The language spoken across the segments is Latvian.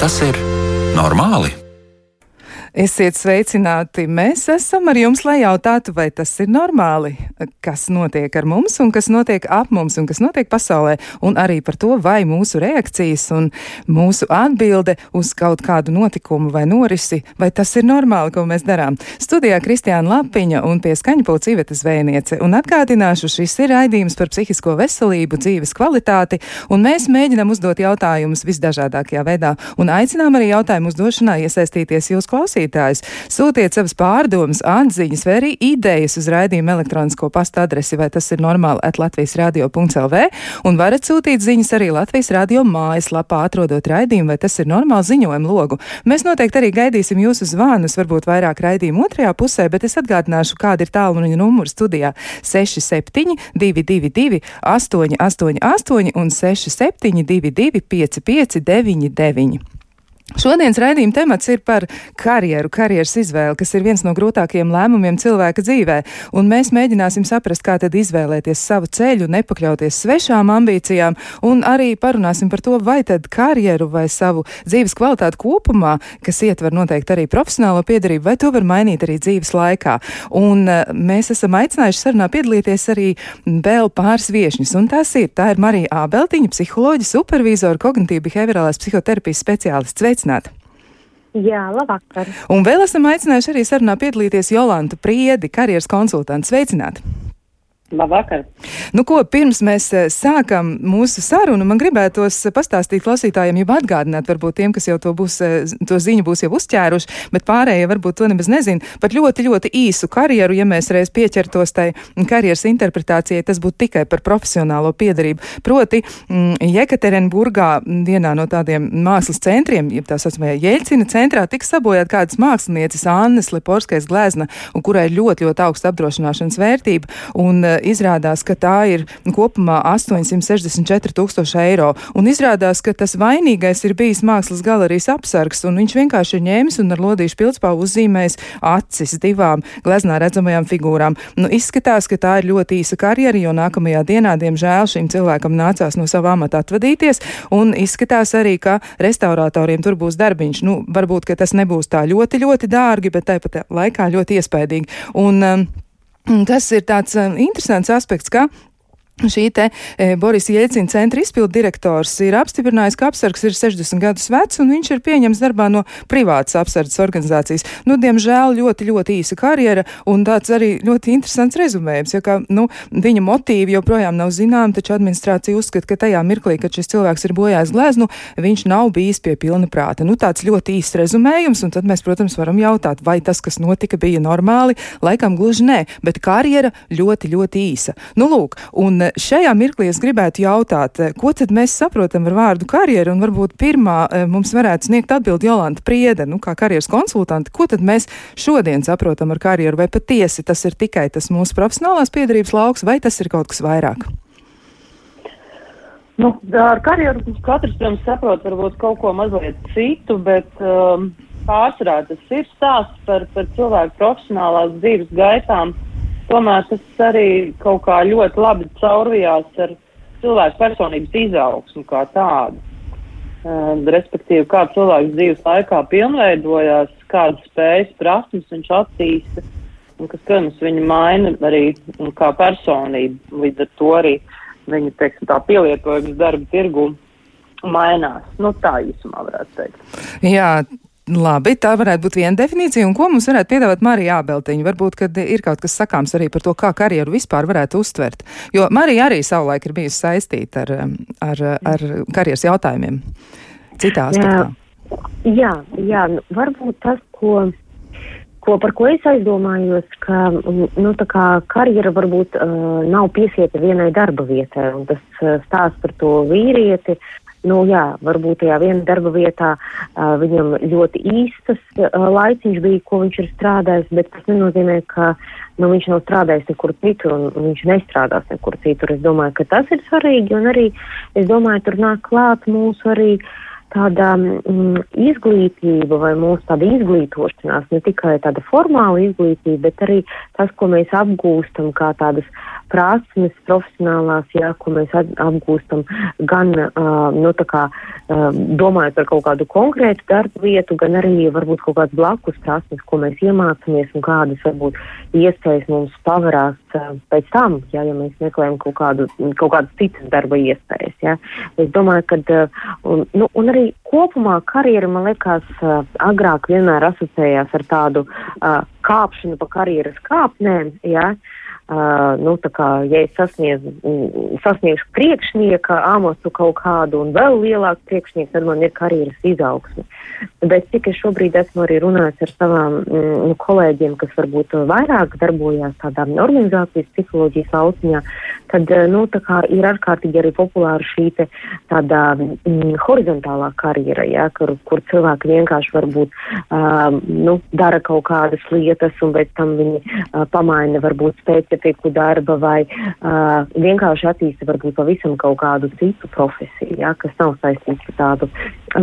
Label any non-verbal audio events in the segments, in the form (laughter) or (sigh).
Vai tas ir normāli? Esiet sveicināti! Mēs esam ar jums, lai jautātu, vai tas ir normāli, kas notiek ar mums un kas notiek ap mums un kas notiek pasaulē, un arī par to, vai mūsu reakcijas un mūsu atbilde uz kaut kādu notikumu vai norisi, vai tas ir normāli, ko mēs darām. Studijā Kristiāna Lapiņa un pie skaņpulca Iveta Zvēniece, un atgādināšu, šis ir raidījums par psihisko veselību, dzīves kvalitāti, un mēs mēģinam uzdot jautājumus visdažādākajā veidā, un aicinām arī jautājumu uzdošanā iesaistīties jūs klausītājus klausītājs. Sūtiet savas pārdomas, atziņas vai arī idejas uz raidījumu elektronisko pasta adresi, vai tas ir normāli at Latvijas radio.lv, un varat sūtīt ziņas arī Latvijas radio mājaslapā, atrodot raidījumu, vai tas ir normāli ziņojumu logu. Mēs noteikti arī gaidīsim jūsu zvanus, varbūt vairāk raidījumu otrajā pusē, bet es atgādināšu, kāda ir tālruņa numurs studijā 67 222 888 un 6722 5599. Šodienas raidījuma temats ir par karjeru, karjeras izvēli, kas ir viens no grūtākajiem lēmumiem cilvēka dzīvē, un mēs mēģināsim saprast, kā tad izvēlēties savu ceļu, nepakļauties svešām ambīcijām, un arī parunāsim par to, vai tad karjeru vai savu dzīves kvalitāti kopumā, kas ietver noteikti arī profesionālo piedarību, vai to var mainīt arī dzīves laikā. Un uh, mēs esam aicinājuši sarunā piedalīties arī vēl pāris viešņus, un tās ir, tā ir Marija Ābeltiņa, psiholoģija, supervizora, kognitīva behaviorālās psihoterapijas speciālists sveicināti! Jā, labvakar. Un vēl esam aicinājuši arī sarunā piedalīties Jolantu Priedi, karjeras konsultantu. Sveicināti! Labvakar! Nu, ko pirms mēs eh, sākam mūsu sarunu, man gribētos pastāstīt klausītājiem, jau atgādināt, varbūt tiem, kas jau to, būs, eh, to ziņu būs jau uzķēruši, bet pārējie varbūt to nemaz nezin. Pat ļoti, ļoti īsu karjeru, ja mēs reiz pieķertos tai karjeras interpretācijai, tas būtu tikai par profesionālo piedarību. Proti, mm, Jekaterinburgā, vienā no tādiem mākslas centriem, jeb tā saucamajā Jeļcina centrā, tika sabojāt kādas mākslinieces Annes Leporskais glezna, un kurai ir ļoti, ļoti augsta apdrošināšanas vērtība. Un, eh, izrādās, ka tā ir kopumā 864 tūkstoši eiro. Un izrādās, ka tas vainīgais ir bijis mākslas galerijas apsargs, un viņš vienkārši ir ņēmis un ar lodīšu pildspāvu uzzīmējis acis divām gleznā redzamajām figūrām. Nu, izskatās, ka tā ir ļoti īsa karjera, jo nākamajā dienā, diemžēl, šim cilvēkam nācās no sava amata atvadīties, un izskatās arī, ka restauratoriem tur būs darbiņš. Nu, varbūt, ka tas nebūs tā ļoti, ļoti dārgi, bet tāpat laikā ļoti iespaidīgi. Un, um, Tas ir tāds um, interesants aspekts, ka Šī te e, Boris Jēcina centra izpildu direktors ir apstiprinājis, ka apsargs ir 60 gadus vecs un viņš ir pieņems darbā no privātas apsardzes organizācijas. Nu, diemžēl ļoti, ļoti īsa karjera un tāds arī ļoti interesants rezumējums, jo, ka, nu, viņa motīvi joprojām nav zinām, taču administrācija uzskata, ka tajā mirklī, kad šis cilvēks ir bojājis gleznu, viņš nav bijis pie pilna prāta. Nu, tāds ļoti īsts rezumējums, un tad mēs, protams, varam jautāt, vai tas, kas notika, bija normāli, laikam gluži nē, bet karjera ļoti, ļoti īsa. Nu, lūk, un šajā mirklī es gribētu jautāt, eh, ko tad mēs saprotam ar vārdu karjeru, un varbūt pirmā eh, mums varētu sniegt atbildi Jolanta Priede, nu, kā karjeras konsultanti, ko tad mēs šodien saprotam ar karjeru, vai patiesi tas ir tikai tas mūsu profesionālās piedarības lauks, vai tas ir kaut kas vairāk? Nu, ar karjeru katrs, protams, saprot varbūt kaut ko mazliet citu, bet um, pārsvarā tas ir stāsts par, par cilvēku profesionālās dzīves gaitām. Uh, tomēr tas arī kaut kā ļoti labi caurvijās ar cilvēku personības izaugsmu kā tādu. Uh, respektīvi, kā cilvēks dzīves laikā pilnveidojās, kādas spējas, prasmes viņš attīsta, un kas, protams, viņu maina arī kā personību. Līdz ar to arī viņa, teiksim, tā pielietojums darba tirgu mainās. Nu, tā īsumā varētu teikt. Jā, Labi, tā varētu būt viena definīcija, un ko mums varētu piedāvāt Marija Ābeltiņa? Varbūt, kad ir kaut kas sakāms arī par to, kā karjeru vispār varētu uztvert. Jo Marija arī savulaik ir bijusi saistīta ar, um, ar, ar karjeras jautājumiem citā aspektā. Jā, jā, nu, varbūt tas, ko, ko, par ko es aizdomājos, ka nu, karjera varbūt uh, nav piesieta vienai darba vietai, un tas uh, stāsts par to vīrieti, Nu, jā, varbūt tajā vienā darba vietā uh, viņam ļoti īstas uh, laiciņš bija, ko viņš ir strādājis, bet tas nenozīmē, ka nu, viņš nav strādājis nekur citur un, viņš nestrādās nekur citur. Es domāju, ka tas ir svarīgi un arī, es domāju, tur nāk klāt mūsu arī tāda mm, izglītība vai mūsu tāda izglītošanās, ne tikai tāda formāla izglītība, bet arī tas, ko mēs apgūstam kā tādas prasmes profesionālās, jā, ko mēs apgūstam gan, uh, nu, kā uh, domājot par kaut kādu konkrētu darbu vietu, gan arī varbūt kaut kādas blakus prasmes, ko mēs iemācāmies un kādas varbūt iespējas mums pavarās uh, pēc tam, jā, ja mēs meklējam kaut, kādu, kaut kādas citas darba iespējas. Jā. Es domāju, ka, uh, un, nu, un arī kopumā karjera, man liekas, uh, agrāk vienmēr asociējās ar tādu uh, kāpšanu pa karjeras kāpnēm. Jā. Uh, Uh, nu, kā, ja es sasniedzu, sasniegšu priekšnieka amatu kaut kādu un vēl lielāku priekšnieku, tad man ir karjeras izaugsme. Bet cik es šobrīd esmu arī runājis ar savām mm, kolēģiem, kas varbūt vairāk darbojās tādā organizācijas psiholoģijas lauciņā, tad nu, kā, ir ārkārtīgi arī populāra šī te, tādā mm, horizontālā karjera, ja, kur, kur cilvēki vienkārši varbūt uh, nu, dara kaut kādas lietas un pēc tam viņi uh, pamaina varbūt spēcīgi specifiku darba vai uh, vienkārši attīsta varbūt pavisam kaut kādu citu profesiju, ja, kas nav saistīts ar tādu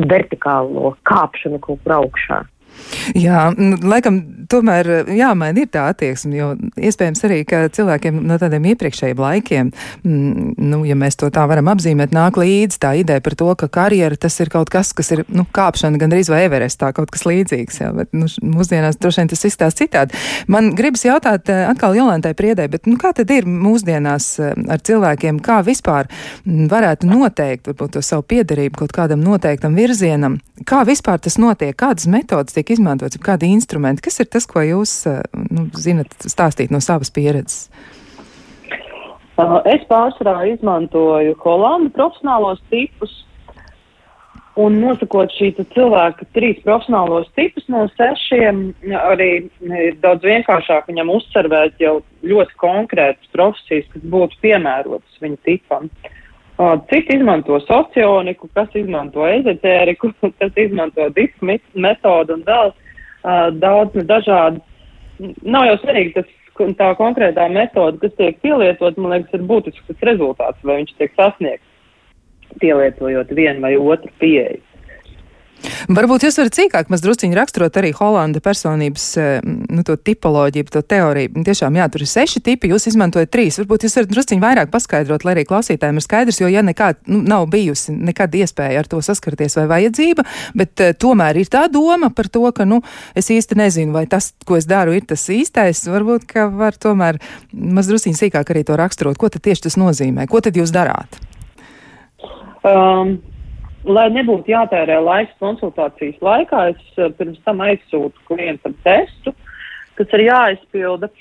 vertikālo kāpšanu kaut kur augšā. Jā, nu, laikam tomēr jāmaina ir tā attieksme, jo iespējams arī, ka cilvēkiem no tādiem iepriekšējiem laikiem, mm, nu, ja mēs to tā varam apzīmēt, nāk līdzi tā ideja par to, ka karjera tas ir kaut kas, kas ir, nu, kāpšana gan arī vai Everestā, kaut kas līdzīgs, jā, bet, nu, mūsdienās droši vien tas izstās citādi. Man gribas jautāt eh, atkal Jolantai Priedē, bet, nu, kā tad ir mūsdienās eh, ar cilvēkiem, kā vispār mm, varētu noteikt, varbūt to savu piederību kaut kādam noteiktam virzienam, kā vispār tas notiek, kādas metodas tiek tiek izmantots, kādi instrumenti. Kas ir tas, ko jūs eh, nu, zinat stāstīt no savas pieredzes? Uh, es pārsvarā izmantoju Holandu profesionālos tipus. Un nosakot šī cilvēka trīs profesionālos tipus no sešiem, arī ir daudz vienkāršāk viņam uzsvervēt jau ļoti konkrētas profesijas, kas būtu piemērotas viņa tipam. Uh, Citi izmanto socioniku, kas izmanto ezotēriku, (laughs) kas izmanto disku metodu un vēl uh, daudz dažādu. Nav jau svarīgi tas, tā konkrētā metode, kas tiek pielietot, man liekas, ir būtisks rezultāts, vai viņš tiek sasniegts, pielietojot vienu vai otru pieeju. Varbūt jūs varat cīkāk mazdrusciņi raksturot arī Holanda personības eh, nu, to tipoloģiju, to teoriju. Tiešām, jā, tur ir seši tipi, jūs izmantojat trīs. Varbūt jūs varat drusciņi vairāk paskaidrot, lai arī klausītājiem ir skaidrs, jo ja nekād nu, nav bijusi nekad iespēja ar to saskarties vai vajadzība, bet uh, tomēr ir tā doma par to, ka, nu, es īsti nezinu, vai tas, ko es daru, ir tas īstais. Varbūt, ka var tomēr mazdrusciņi sīkāk arī to raksturot. Ko tad tieši tas nozīmē? Ko tad jūs darāt? Um lai nebūtu jātērē laiks konsultācijas laikā, es eh, pirms tam aizsūtu klientam testu, kas ir jāizpilda.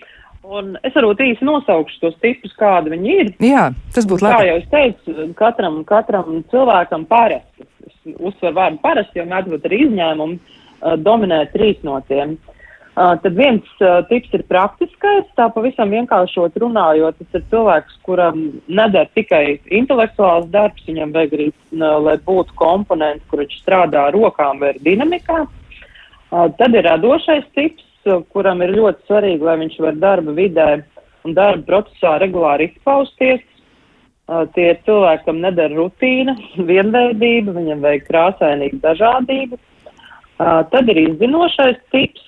Un es varbūt īsi nosaukšu tos tipus, kādi viņi ir. Jā, tas būtu labi. Kā jau es teicu, katram, katram cilvēkam parasti, es uzsveru vārdu parasti, jo mēdz būt arī izņēmumi, uh, dominē trīs no tiem. Uh, tad viens tips ir praktiskais, tā pavisam vienkāršot runājot, tas ir cilvēks, kuram nedara tikai intelektuāls darbs, viņam vajag arī, lai būtu komponenti, kur viņš strādā ar rokām vai ar dinamikā. Tad ir radošais tips, kuram ir ļoti svarīgi, lai viņš var darba vidē un darba procesā regulāri izpausties. Tie ir cilvēki, kam nedara rutīna, (laughs) vienveidība, viņam vajag krāsainīgu dažādību. Tad ir izzinošais tips,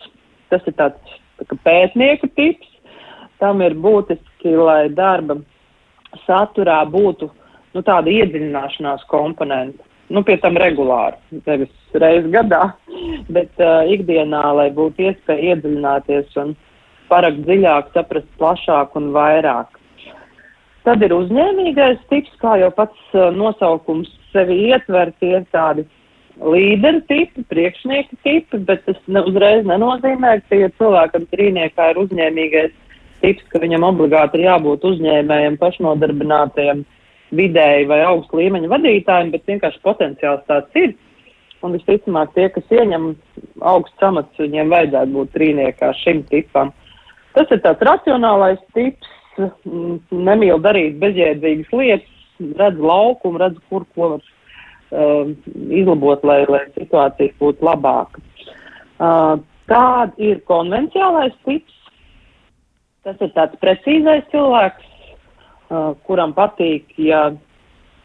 Tas ir tāds tā pētnieku tips. Tam ir būtiski, lai darba saturā būtu nu, tāda iedziļināšanās komponenta. Nu, pie tam regulāri, nevis reizes gadā, (laughs) bet uh, ikdienā, lai būtu iespēja iedziļināties un parakt dziļāk, saprast plašāk un vairāk. Tad ir uzņēmīgais tips, kā jau pats uh, nosaukums sevi ietver, tie ir tādi līderu tipi, priekšnieku tipi, bet tas ne, uzreiz nenozīmē, ka, ja cilvēkam trīniekā ir uzņēmīgais tips, ka viņam obligāti ir jābūt uzņēmējiem, pašnodarbinātajiem, vidēji vai augstu līmeņa vadītājiem, bet vienkārši potenciāls tāds ir. Un visticamāk, tie, kas ieņem augsts amats, viņiem vajadzētu būt trīniekā šim tipam. Tas ir tāds racionālais tips, nemīl darīt bezjēdzīgas lietas, redz laukumu, redz, kur ko var uh, izlabot, lai, lai situācija būtu labāka. Uh, Tāda ir konvencionālais tips. Tas ir tāds precīzais cilvēks, uh, kuram patīk, ja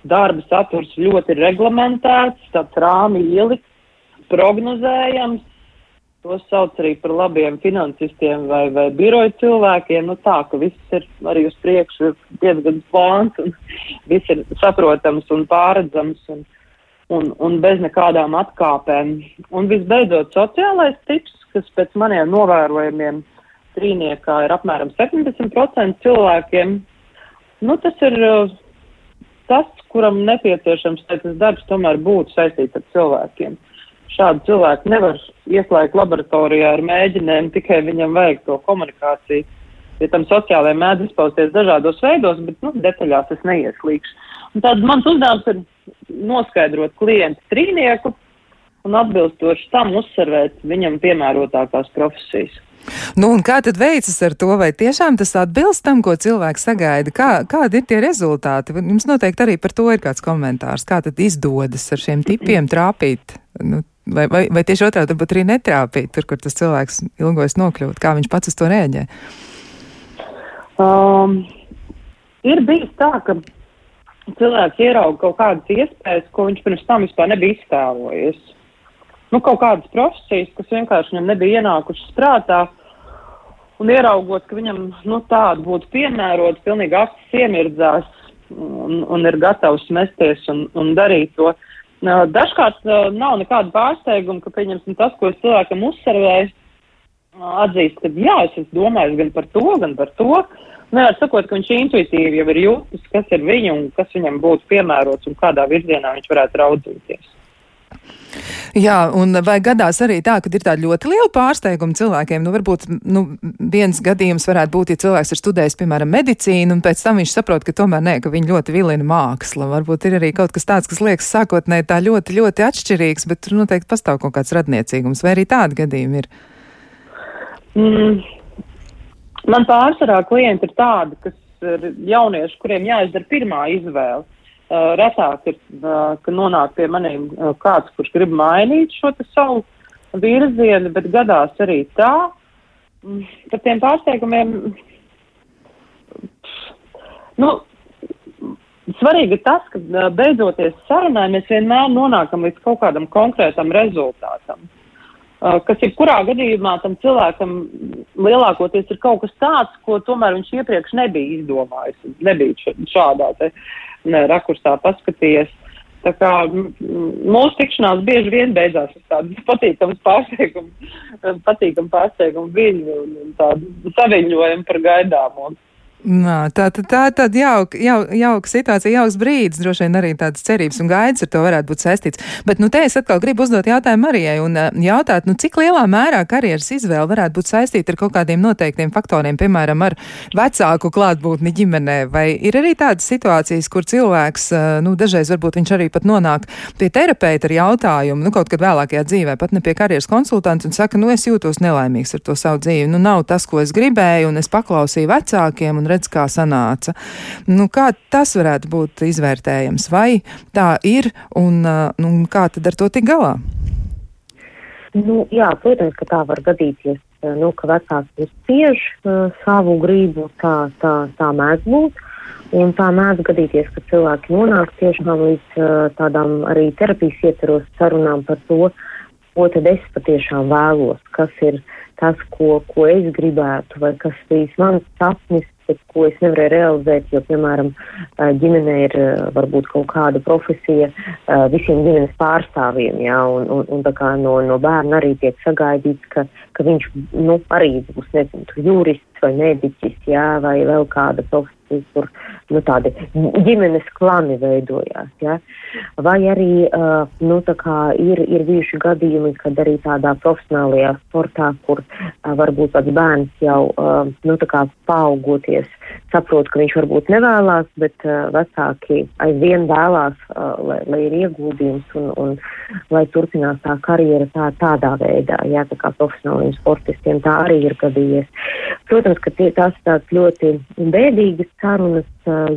darba saturs ļoti reglamentēts, tāds rāmi ielikts, prognozējams, tos sauc arī par labiem finansistiem vai, vai biroju cilvēkiem, nu tā, ka viss ir arī uz priekšu, ir diezgan plāns un (laughs) viss ir saprotams un pāredzams un, un, un bez nekādām atkāpēm. Un visbeidzot, sociālais tips, kas pēc maniem novērojumiem trīniekā ir apmēram 70% cilvēkiem, nu tas ir uh, tas, kuram nepieciešams, lai tas darbs tomēr būtu saistīts ar cilvēkiem šādu cilvēku nevar ieslēgt laboratorijā ar mēģinēm, tikai viņam vajag to komunikāciju. Ja tam sociālajiem mēdz izpausties dažādos veidos, bet nu, detaļās es neieslīgšu. Un tad mans uzdevums ir noskaidrot klientu trīnieku un atbilstoši tam uzsverēt viņam piemērotākās profesijas. Nu, un kā tad veicas ar to, vai tiešām tas atbilst tam, ko cilvēks sagaida? Kā, kādi ir tie rezultāti? Jums noteikti arī par to ir kāds komentārs. Kā tad izdodas ar šiem tipiem trāpīt nu, Vai, vai, vai tieši otrādi, varbūt arī netrāpīt tur, kur tas cilvēks ilgojas nokļūt, kā viņš pats uz to rēģē? Um, ir bijis tā, ka cilvēks ierauga kaut kādas iespējas, ko viņš pirms tam vispār nebija iztēlojies. Nu, kaut kādas profesijas, kas vienkārši viņam nebija ienākušas prātā, un ieraugot, ka viņam nu, tāda būtu piemērota, pilnīgi acis iemirdzās un, un ir gatavs mesties un, un darīt to. Dažkārt nav nekāda pārsteiguma, ka, pieņemsim, tas, ko es cilvēkam uzsverēju, atzīst, ka jā, es esmu domājis gan par to, gan par to. Nevar sakot, ka viņš intuitīvi jau ir jūtis, kas ir viņa un kas viņam būtu piemērots un kādā virzienā viņš varētu raudzīties. Jā, un vai gadās arī tā, ka ir tāda ļoti liela pārsteiguma cilvēkiem? Nu, varbūt nu, viens gadījums varētu būt, ja cilvēks ir studējis, piemēram, medicīnu, un pēc tam viņš saprot, ka tomēr nē, ka viņu ļoti vilina māksla. Varbūt ir arī kaut kas tāds, kas liekas sākotnēji tā ļoti, ļoti atšķirīgs, bet tur noteikti pastāv kaut kāds radniecīgums, vai arī tādi gadījumi ir? Mm. Man pārsvarā klienti ir tādi, kas ir jaunieši, kuriem jāizdara pirmā izvēle. Uh, retāk ir, uh, ka nonāk pie maniem uh, kāds, kurš grib mainīt šo savu virzienu, bet gadās arī tā. Mm, par tiem pārsteigumiem. Nu, svarīgi ir tas, ka beidzoties sarunai, mēs vienmēr nonākam līdz kaut kādam konkrētam rezultātam. Kas jebkurā gadījumā tam cilvēkam lielākoties ir kaut kas tāds, ko tomēr viņš iepriekš nebija izdomājis. Nebija šādā te uh, rakursā paskatījies. Tā kā mūsu tikšanās bieži vien beidzās ar tādu patīkamu pārsteigumu, patīkamu pārsteigumu viļņu un tādu saviņojumu par gaidāmo. Nā, tā, tā, tā ir tāda jauka, jau, jauka situācija, jauks brīdis, droši vien arī tādas cerības un gaidas ar to varētu būt saistīts. Bet, nu, te es atkal gribu uzdot jautājumu Marijai un uh, jautāt, nu, cik lielā mērā karjeras izvēle varētu būt saistīta ar kaut kādiem noteiktiem faktoriem, piemēram, ar vecāku klātbūtni ģimenē, vai ir arī tādas situācijas, kur cilvēks, uh, nu, dažreiz varbūt viņš arī pat nonāk pie terapeita ar jautājumu, nu, kaut kad vēlākajā dzīvē, pat ne pie karjeras konsultanta un saka, nu, es jūtos nelaimīgs ar to savu dzīvi, nu, nav tas, ko es gribēju, un es paklausīju vecākiem un redz, kā sanāca. Nu, kā tas varētu būt izvērtējams? Vai tā ir un nu, kā tad ar to tik galā? Nu, jā, protams, ka tā var gadīties, nu, ka vecāki spiež uh, savu gribu, tā, tā, tā mēdz būt. Un tā mēdz gadīties, ka cilvēki nonāk tiešām līdz uh, tādām arī terapijas ietvaros sarunām par to, ko tad es patiešām vēlos, kas ir tas, ko, ko es gribētu, vai kas bijis mans sapnis, bet ko es nevarēju realizēt, jo, piemēram, ģimenē ir varbūt kaut kāda profesija visiem ģimenes pārstāvjiem, jā, un, un, un tā kā no, no bērna arī tiek sagaidīts, ka, ka viņš, nu, arī būs, nezinu, jurists vai mediķis, jā, vai vēl kāda profesija kur nu, tādi ģimenes klani veidojās. Ja? Vai arī uh, nu, ir, ir bijuši gadījumi, kad arī tādā profesionālajā sportā, kur uh, varbūt pats bērns jau uh, nu, paaugoties, saprot, ka viņš varbūt nevēlas, bet uh, vecāki aizvien vēlās, uh, lai, lai ir ieguldījums un, un lai turpinās tā karjera tā, tādā veidā, ja tā kā profesionāliem sportistiem tā arī ir gadījies. Protams, ka tie, tās tāds ļoti bēdīgas sarunas,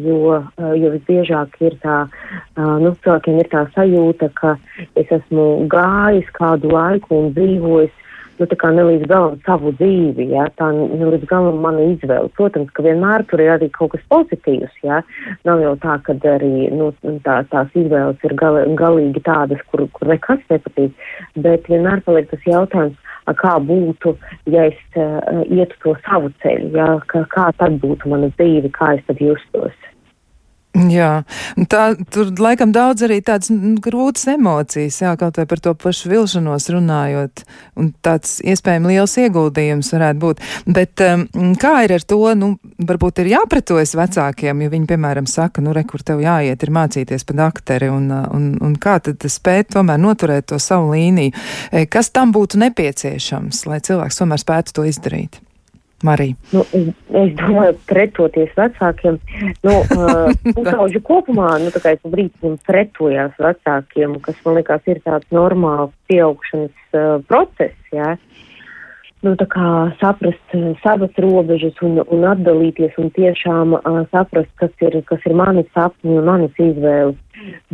jo, jo visbiežāk ir tā, nu, cilvēkiem ir tā sajūta, ka es esmu gājis kādu laiku un dzīvojis nu, tā kā ne līdz galam savu dzīvi, jā, tā ne līdz galam manu izvēli. Protams, ka vienmēr tur ir arī kaut kas pozitīvs, jā. Nav jau tā, ka arī, nu, tā, tās izvēles ir gal, galīgi tādas, kur, kur nekas nepatīk, bet vienmēr paliek tas jautājums, kā būtu, ja es uh, ietu to savu ceļu, jā, kā, kā tad būtu mana dzīve, kā es tad justos. Jā, tā, tur laikam daudz arī tādas grūtas emocijas, jā, kaut vai par to pašu vilšanos runājot, un tāds iespējami liels ieguldījums varētu būt. Bet um, kā ir ar to, nu, varbūt ir jāpretojas vecākiem, ja viņi, piemēram, saka, nu, re, kur tev jāiet, ir mācīties pa dakteri, un, un, un kā tad spēt tomēr noturēt to savu līniju? E, kas tam būtu nepieciešams, lai cilvēks tomēr spētu to izdarīt? Marija? Nu, es, domāju, pretoties vecākiem, nu, (laughs) uh, pusauģu kopumā, nu, tā kā es brīdim pretojās vecākiem, kas man liekas ir tāds normāls pieaugšanas uh, process, jā. Nu, tā kā saprast uh, savas robežas un, un atdalīties un tiešām uh, saprast, kas ir, kas ir mani sapņi un manas izvēles.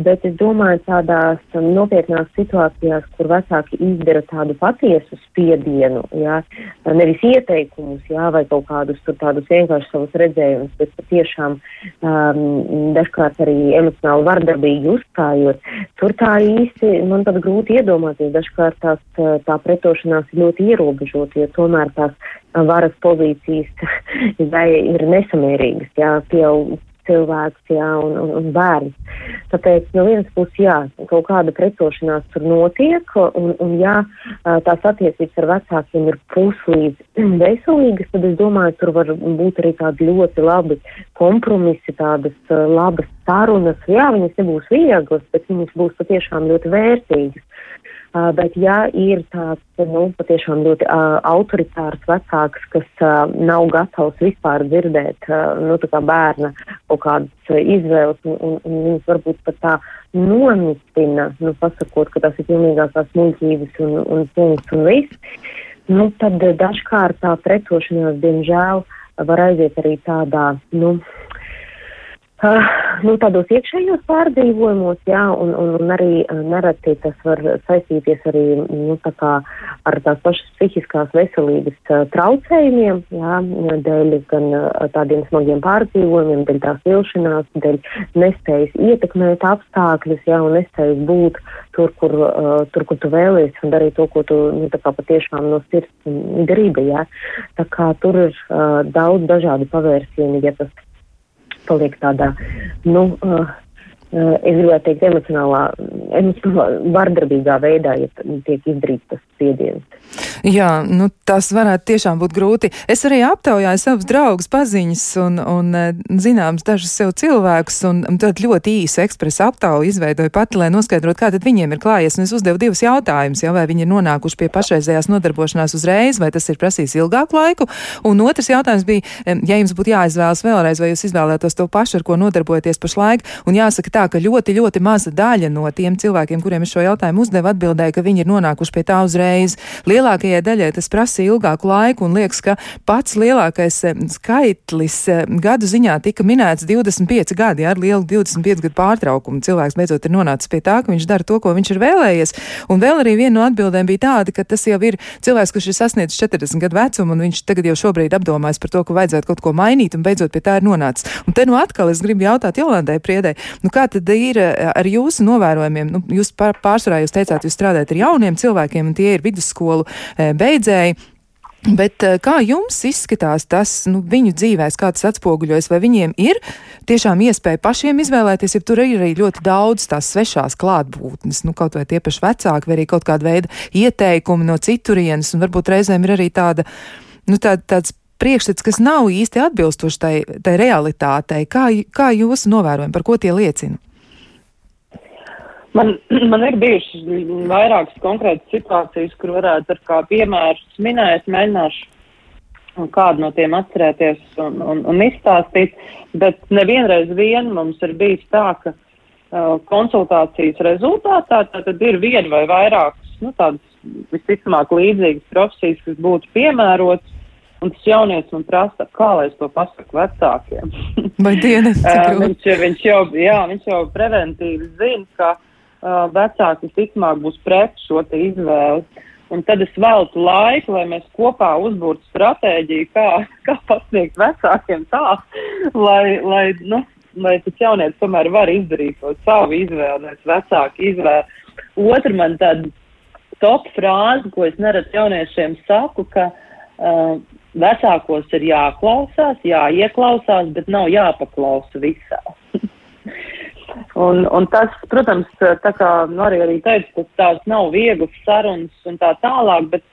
Bet es domāju, tādās nopietnās situācijās, kur vecāki izdara tādu patiesu spiedienu, jā, nevis ieteikumus, jā, vai kaut kādus tur tādus vienkārši savus redzējumus, bet patiešām um, dažkārt arī emocionāli vardarbīgi uzstājot, tur tā īsti man pat grūti iedomāties. Dažkārt tās, tā pretošanās ir ļoti ierobežota, jo tomēr tās varas pozīcijas (laughs) ir nesamērīgas, jā, pieaug cilvēks, jā, un, un, un bērns. Tāpēc no vienas puses, jā, kaut kāda pretošanās tur notiek, un, un jā, tās attiecības ar vecākiem ir puslīdz (clears throat) veselīgas, tad es domāju, tur var būt arī tādi ļoti labi kompromisi, tādas labas sarunas. Jā, viņas nebūs vieglas, bet viņas būs patiešām ļoti vērtīgas. Uh, bet, ja ir tāds, nu, patiešām ļoti uh, autoritārs vecāks, kas uh, nav gatavs vispār dzirdēt, uh, nu, kā bērna kaut kādas uh, izvēles, un, un, un viņas varbūt pat tā nomitina, nu, pasakot, ka tas ir pilnīgākās muļķības un, un punkts un viss, nu, tad dažkārt tā pretošanās, diemžēl, var aiziet arī tādā, nu, Uh, nu, tādos iekšējos pārdzīvojumos, jā, un, un, un arī uh, nereti tas var saistīties arī nu, tā kā ar tās pašas psihiskās veselības uh, traucējumiem, jā, dēļ gan uh, tādiem smagiem pārdzīvojumiem, dēļ tās vilšanās, dēļ nespējas ietekmēt apstākļus, jā, un nespējas būt tur, kur, uh, tur, kur tu vēlies, un darīt to, ko tu, nu, tā kā patiešām no sirds gribi, jā. Tā kā tur ir uh, daudz dažādu pavērsienu, ja tas paliek tādā, nu, uh, es gribētu teikt, emocionālā, emocionālā vardarbīgā veidā, ja tiek izdarīts tas spiediens. Jā, nu, tas varētu tiešām būt grūti. Es arī aptaujāju savus draugus, paziņas un, un eh, zināms dažus sev cilvēkus, un tad ļoti īsu ekspresu aptauju izveidoju pati, lai noskaidrotu, kā tad viņiem ir klājies. Un es uzdevu divus jautājumus, jau vai viņi ir nonākuši pie pašreizējās nodarbošanās uzreiz, vai tas ir prasījis ilgāku laiku. Un otrs jautājums bija, ja jums būtu jāizvēlas vēlreiz, vai jūs izvēlētos to pašu, ar ko nodarbojaties pašlaik. Un jāsaka tā, ka ļoti, ļoti maza daļa no tiem cilvēkiem, kuriem es šo jautājumu uzdevu, atbildēja, ka viņi ir nonākuši pie tā uzreiz. Lielākajai daļai tas prasa ilgāku laiku, un liekas, ka pats lielākais eh, skaitlis eh, gadu ziņā tika minēts 25 gadi, ar lielu 25 gadu pārtraukumu. Cilvēks beidzot ir nonācis pie tā, ka viņš dara to, ko viņš ir vēlējies. Un vēl arī viena no atbildēm bija tāda, ka tas jau ir cilvēks, kurš ir sasniedzis 40 gadu vecumu, un viņš tagad jau šobrīd apdomājas par to, ka vajadzētu kaut ko mainīt, un beidzot pie tā ir nonācis. Un te nu atkal es gribu jautāt Jolandai Priedai, nu kā tad ir eh, ar jūsu novērojumiem? Nu, jūs pārsvarā jūs teicāt, jūs strādājat ar jauniem cilvēkiem, un tie ir vidusskolu beidzēji. Bet kā jums izskatās tas nu, viņu dzīvēs, kā tas atspoguļojas, vai viņiem ir tiešām iespēja pašiem izvēlēties, ja tur ir arī ļoti daudz tās svešās klātbūtnes, nu, kaut vai tie paši vecāki, vai arī kaut kāda veida ieteikumi no citurienes, un varbūt reizēm ir arī tāda, nu, tā, tāds priekšstats, kas nav īsti atbilstoši tai, tai realitātei. Kā, kā jūs novērojat, par ko tie liecina? Man, man ir bijušas vairākas konkrētas situācijas, kur varētu ar kā piemērus minēt, mēģināšu kādu no tiem atcerēties un, un, un izstāstīt, bet nevienreiz vien mums ir bijis tā, ka uh, konsultācijas rezultātā tad ir viena vai vairākas, nu, tādas visticamāk līdzīgas profesijas, kas būtu piemērotas, un tas jaunietis man prasa, kā lai es to pasaku vecākiem. (laughs) Vai dienas? (laughs) uh, viņš, viņš jau, jā, viņš jau preventīvi zina, ka uh, vecāki visticamāk būs pret šo izvēli. Un tad es veltu laiku, lai mēs kopā uzbūrtu stratēģiju, kā, (laughs) kā pasniegt vecākiem tā, lai, lai, nu, lai tas jaunietis tomēr var izdarīt to savu izvēli, nevis vecāku izvēli. Otra man tāda top frāze, ko es neradu jauniešiem saku, ka uh, vecākos ir jāklausās, jāieklausās, bet nav jāpaklausa visā. (laughs) un, un tas, protams, tā kā nu, arī, teicu, tas tās nav vieglas sarunas un tā tālāk, bet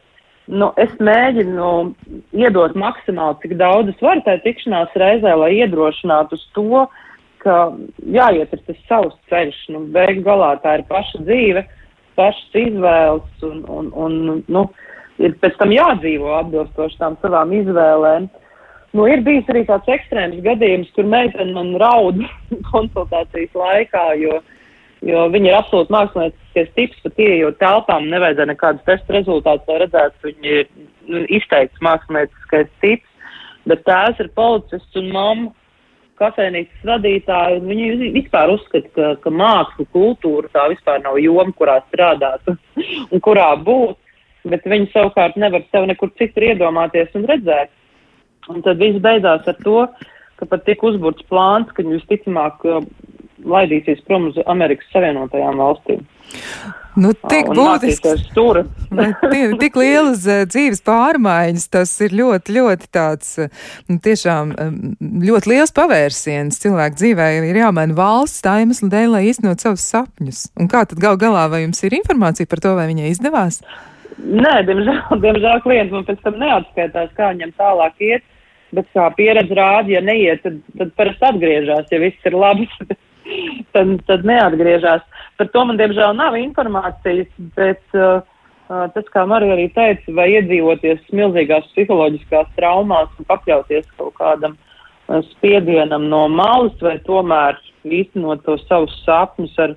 nu, es mēģinu iedot maksimāli, cik daudz es varu tajā tikšanās reizē, lai iedrošinātu uz to, ka jāiet ir tas savs ceļš. Nu, Beigu galā tā ir paša dzīve, pašas izvēles un, un, un nu, ir pēc tam jādzīvo atbilstoši tām savām izvēlēm. Nu, ir bijis arī tāds ekstrēms gadījums, kur meitene man raud (laughs) konsultācijas laikā, jo, jo viņa ir absolūti mākslinieckais tips, pat ieejot telpām, nevajadzēja nekādus testu rezultātus, lai redzētu, viņa ir nu, izteikts mākslinieckais tips, bet tās ir policists un mamma kafejnīcas vadītāji, viņi vispār uzskata, ka, ka māksla, kultūra tā vispār nav joma, kurā strādāt (laughs) un kurā būt, bet viņi savukārt nevar sev nekur citur iedomāties un redzēt. Un tad viss beidzās ar to, ka pat tika uzburts plāns, ka viņi visticamāk uh, laidīsies prom uz Amerikas Savienotajām valstīm. Nu, tik būtiski. (laughs) tik lielas uh, dzīves pārmaiņas, tas ir ļoti, ļoti tāds, uh, nu, tiešām ļoti liels pavērsiens. Cilvēku dzīvē ir jāmaina valsts tā iemesla dēļ, lai īstenot savus sapņus. Un kā tad gal galā, vai jums ir informācija par to, vai viņai izdevās? Nē, diemžēl, (laughs) diemžēl klients man pēc tam neatskaitās, kā viņam tālāk iet, bet kā pieredze rāda, ja neiet, tad, tad parasti atgriežas, ja viss ir labi, (laughs) tad, tad neatgriežas. Par to man diemžēl nav informācijas, bet uh, uh, tas, kā Marija arī teica, vai iedzīvoties milzīgās psiholoģiskās traumās un pakļauties kaut kādam uh, spiedienam no malas, vai tomēr īstenot to savus sapņus ar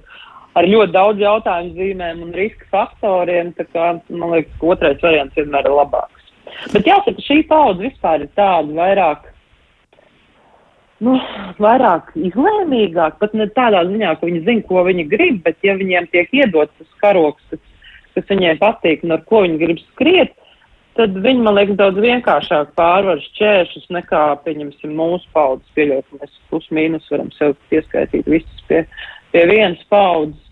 ar ļoti daudz jautājumu zīmēm un riska faktoriem. Kā, man liekas, ka otrais variants vienmēr ir labāks. Bet jāsaka, šī paudze vispār ir tāda vairāk. Nu, vairāk izlēmīgāk, pat ne tādā ziņā, ka viņi zina, ko viņi grib, bet ja viņiem tiek iedots tas karoks, kas, kas viņiem patīk un ar ko viņi grib skriet, tad viņi, man liekas, daudz vienkāršāk pārvar šķēršus nekā, pieņemsim, mūsu paudzes pieļaut, mēs plus mīnus varam sev pieskaitīt visus pie, pie vienas paudzes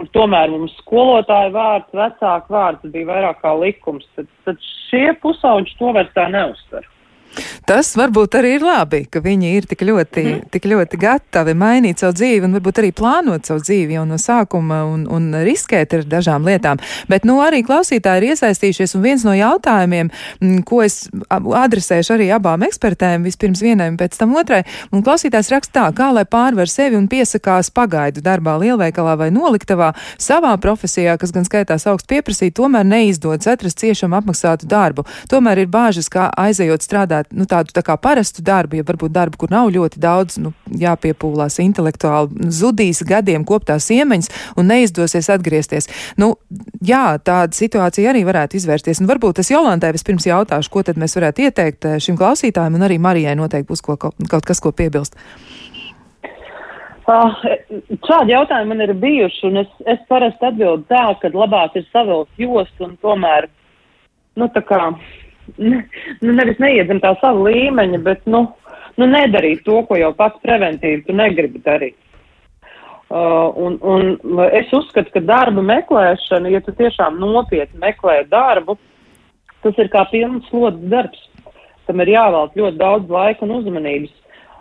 kur tomēr mums skolotāja vārds, vecāku vārds bija vairāk kā likums, tad, tad šie pusauģi to vairs tā neuztver. Tas varbūt arī ir labi, ka viņi ir tik ļoti, mm. tik ļoti gatavi mainīt savu dzīvi un varbūt arī plānot savu dzīvi jau no sākuma un, un riskēt ar dažām lietām. Bet, nu, arī klausītāji ir iesaistījušies un viens no jautājumiem, m, ko es adresēšu arī abām ekspertēm, vispirms vienai pēc tam otrai, un klausītājs raksta tā, kā lai pārvar sevi un piesakās pagaidu darbā lielveikalā vai noliktavā savā profesijā, kas gan skaitās augstu pieprasīt, tomēr neizdodas atrast ciešam apmaksātu darbu. Tomēr ir bāžas, kā aizejot strādāt, nu, tādu tā kā parastu darbu, ja varbūt darbu, kur nav ļoti daudz nu, jāpiepūlās intelektuāli, zudīs gadiem koptās iemaņas un neizdosies atgriezties. Nu, jā, tāda situācija arī varētu izvērsties. Un varbūt es Jolantai vispirms jautāšu, ko tad mēs varētu ieteikt eh, šim klausītājam, un arī Marijai noteikti būs ko, kaut kas, ko piebilst. Uh, šādi jautājumi man ir bijuši, un es, es parasti atbildu tā, ka labāk ir savilkt jostu un tomēr, nu, tā kā nu, nevis neiet zem tā sava līmeņa, bet, nu, nu, nedarīt to, ko jau pats preventīvi tu negribi darīt. Uh, un, un es uzskatu, ka darba meklēšana, ja tu tiešām nopietni meklē darbu, tas ir kā pilns slodzes darbs. Tam ir jāvēlt ļoti daudz laika un uzmanības.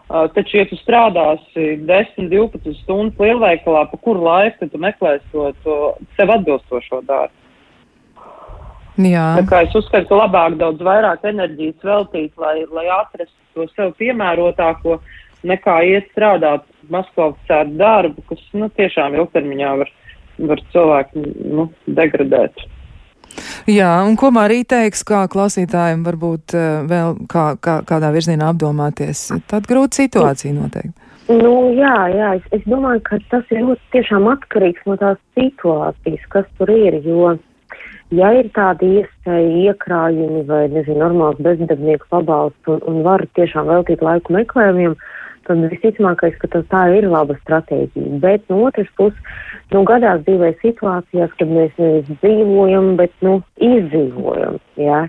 Uh, taču, ja tu strādāsi 10, 12 stundas lielveikalā, pa kuru laiku tu meklēsi to, to sev atbilstošo darbu? Jā. Tā kā es uzskatu, ka labāk daudz vairāk enerģijas veltīt, lai, lai atrastu to sev piemērotāko, nekā iet strādāt maskavcētu darbu, kas, nu, tiešām ilgtermiņā var, var cilvēku, nu, degradēt. Jā, un ko Marija teiks, kā klausītājiem varbūt uh, vēl kā, kā, kādā virzienā apdomāties? Tad grūta situācija noteikti. Nu, jā, jā, es, es domāju, ka tas ir ļoti tiešām atkarīgs no tās situācijas, kas tur ir, jo ja ir tādi iespēja iekrājumi vai, nezinu, normāls bezdarbnieku pabalsts un, un var tiešām veltīt laiku meklējumiem, tad visticamākais, ka tā ir laba stratēģija. Bet no otras puses, nu, gadās dzīvē situācijās, kad mēs nevis dzīvojam, bet, nu, izdzīvojam, jā,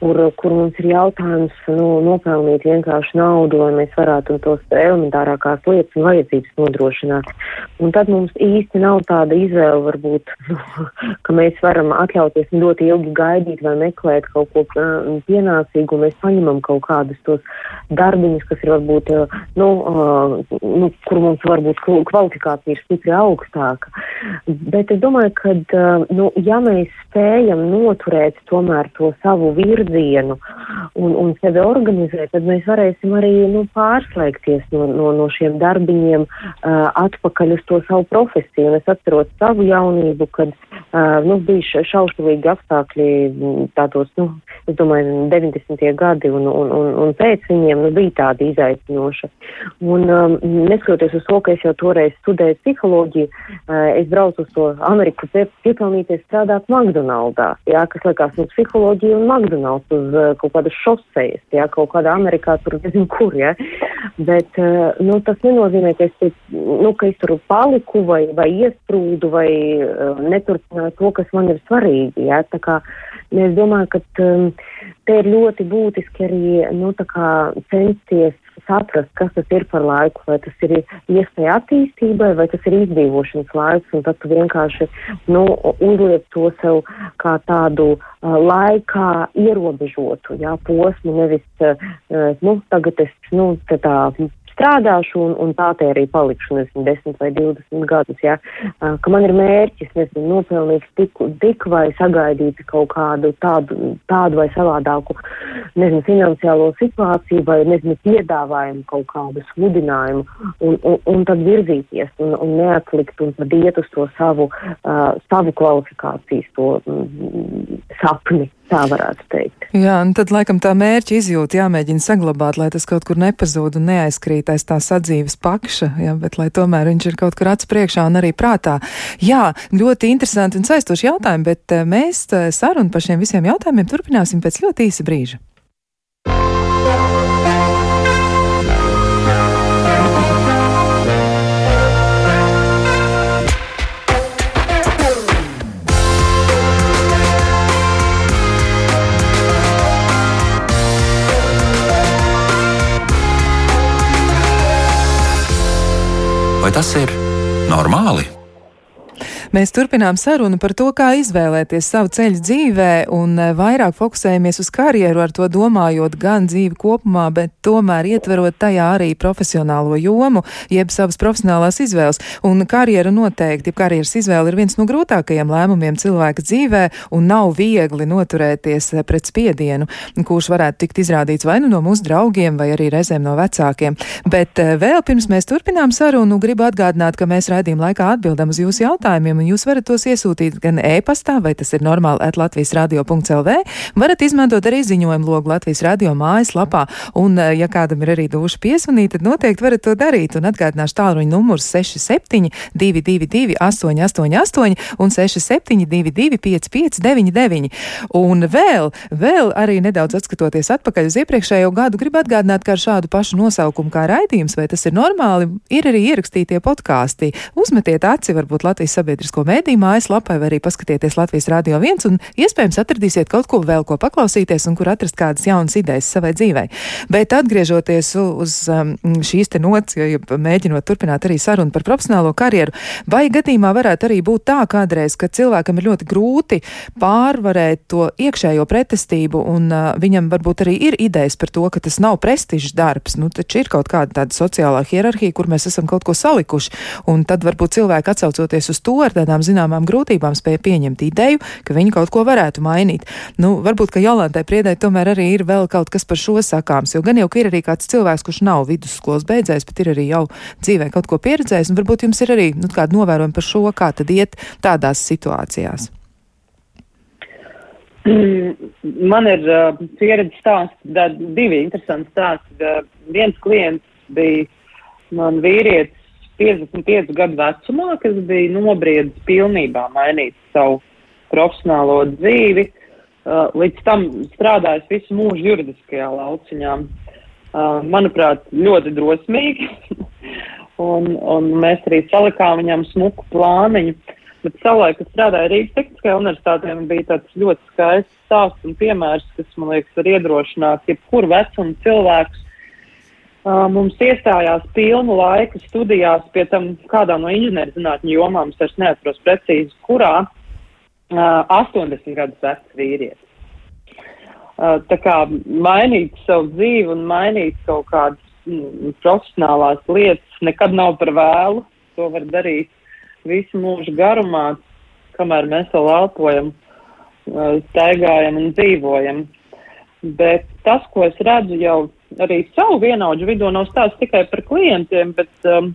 kur, kur mums ir jautājums, nu, nopelnīt vienkārši naudu, lai mēs varētu tos elementārākās lietas un vajadzības nodrošināt. Un tad mums īsti nav tāda izvēle, varbūt, (laughs) nu, ka mēs varam atļauties ļoti ilgi gaidīt vai meklēt kaut ko pienācīgu, un mēs paņemam kaut kādus tos darbiņus, kas ir varbūt, nu, uh, nu, kur mums varbūt kvalifikācija ir stipri augstāka. Bet es domāju, ka, uh, nu, ja mēs spējam noturēt tomēr to savu virzienu un, un sevi organizēt, tad mēs varēsim arī, nu, pārslēgties no, no, no šiem darbiņiem uh, atpakaļ uz to savu profesiju. Un es atceros savu jaunību, kad, uh, nu, bija šausmīgi apstākļi tādos, nu, es domāju, 90. gadi un, un, un, un pēc viņiem nu, bija tādi izaicinoši. Un um, neskatoties uz to, ka es jau toreiz studēju psiholoģiju, uh, es braucu uz to Ameriku piepelnīties strādāt McDonaldā, jā, kas likās nu psiholoģija un McDonalds uz uh, kaut kādas šosejas, jā, kaut kādā Amerikā tur nezinu kur, jā. Bet, uh, nu, tas nenozīmē, ka es, nu, ka es tur paliku vai, vai iesprūdu vai uh, neturpināju to, kas man ir svarīgi, jā. Tā kā es domāju, ka um, te ir ļoti būtiski arī nu, censties saprast, kas tas ir par laiku, vai tas ir iespēja attīstībai, vai tas ir izdzīvošanas laiks, un tad tu vienkārši nu, uzliek to sev kā tādu uh, laikā ierobežotu jā, posmu, nevis, uh, nu, tagad es, nu, tā strādāšu un, un tā te arī palikšu, nezinu, 10 vai 20 gadus, ja? ka man ir mērķis, nezinu, nopelnīt tik, tik vai sagaidīt kaut kādu tādu, tādu vai savādāku, nezinu, finansiālo situāciju vai, nezinu, piedāvājumu kaut kādu sludinājumu un, un, un tad virzīties un, un neatlikt un tad iet uz to savu, uh, savu kvalifikācijas, to mm, sapni. Tā varētu teikt. Jā, un tad laikam tā mērķa izjūta jāmēģina saglabāt, lai tas kaut kur nepazūd un neaizkrīt aiz tā sadzīves pakša, jā, bet lai tomēr viņš ir kaut kur acu priekšā un arī prātā. Jā, ļoti interesanti un saistoši jautājumi, bet eh, mēs eh, sarunu par šiem visiem jautājumiem turpināsim pēc ļoti īsa brīža. Tas ir normāli? Mēs turpinām sarunu par to, kā izvēlēties savu ceļu dzīvē, un eh, vairāk fokusējamies uz karjeru, ar to domājot gan dzīvi kopumā, bet tomēr ietverot tajā arī profesionālo jomu, jeb savas profesionālās izvēles. Un karjera noteikti, karjeras izvēle ir viens no grūtākajiem lēmumiem cilvēka dzīvē, un nav viegli noturēties eh, pret spiedienu, kurš varētu tikt izrādīts vai nu no mūsu draugiem, vai arī reizēm no vecākiem. Bet eh, vēl pirms mēs turpinām sarunu, gribu atgādināt, ka mēs raidījuma laikā atbildam uz jūsu jautājumiem un jūs varat tos iesūtīt gan e-pastā, vai tas ir normāli at Latvijas radio.lv, varat izmantot arī ziņojumu logu Latvijas radio mājaslapā, un, eh, ja kādam ir arī duša piesvanīt, tad noteikti varat to darīt, un atgādināšu tālruņa numurs 67 222 888 un 67 22 5599. Un vēl, vēl arī nedaudz atskatoties atpakaļ uz iepriekšējo gadu, gribu atgādināt, ka ar šādu pašu nosaukumu kā raidījums, vai tas ir normāli, ir arī ierakstītie podkāsti. Uzmetiet aci varbūt Latvijas sabiedriskā sabiedrisko mēdīju mājaslapai, vai arī paskatieties Latvijas Rādio 1 un iespējams atradīsiet kaut ko vēl, ko paklausīties un kur atrast kādas jaunas idejas savai dzīvei. Bet atgriežoties uz um, šīs te nots, ja mēģinot turpināt arī sarunu par profesionālo karjeru, vai gadījumā varētu arī būt tā kādreiz, ka cilvēkam ir ļoti grūti pārvarēt to iekšējo pretestību un uh, viņam varbūt arī ir idejas par to, ka tas nav prestižs darbs, nu taču ir kaut kāda tāda sociālā hierarhija, kur mēs esam kaut ko salikuši, un tad varbūt cilvēki atsaucoties uz to ar tādām zināmām grūtībām spēja pieņemt ideju, ka viņi kaut ko varētu mainīt. Nu, varbūt, ka Jolantai Priedai tomēr arī ir vēl kaut kas par šo sakāms, jo gan jau, ir arī kāds cilvēks, kurš nav vidusskolas beidzējis, bet ir arī jau dzīvē kaut ko pieredzējis, un varbūt jums ir arī nu, kāda novērojuma par šo, kā tad iet tādās situācijās. Man ir uh, pieredze stāsts, divi interesanti stāsti. Uh, viens klients bija man vīrietis, 55 gadu vecumā, kas bija nobriedis pilnībā mainīt savu profesionālo dzīvi, uh, līdz tam strādājis visu mūžu juridiskajā lauciņā. uh, manuprāt, ļoti drosmīgi. (laughs) un, un mēs arī salikām viņam smuku plāniņu. Bet savulaik, kad strādāju Rīgas Tehniskajā universitātē, bija tāds ļoti skaists stāsts un piemērs, kas, man liekas, var iedrošināt jebkuru vecumu cilvēkus. Mums iestājās pilnu laiku studijās pie tam kādā no inženierzinātņu jomām, es neatceros precīzi, kurā uh, 80 gadus vecs vīrietis. Tā kā mainīt savu dzīvi un mainīt kaut kādas mm, profesionālās lietas nekad nav par vēlu. To var darīt visu mūžu garumā, kamēr mēs vēl elpojam, staigājam un dzīvojam. Bet tas, ko es redzu jau arī savu vienaudžu vidū, nav stāsts tikai par klientiem, bet um,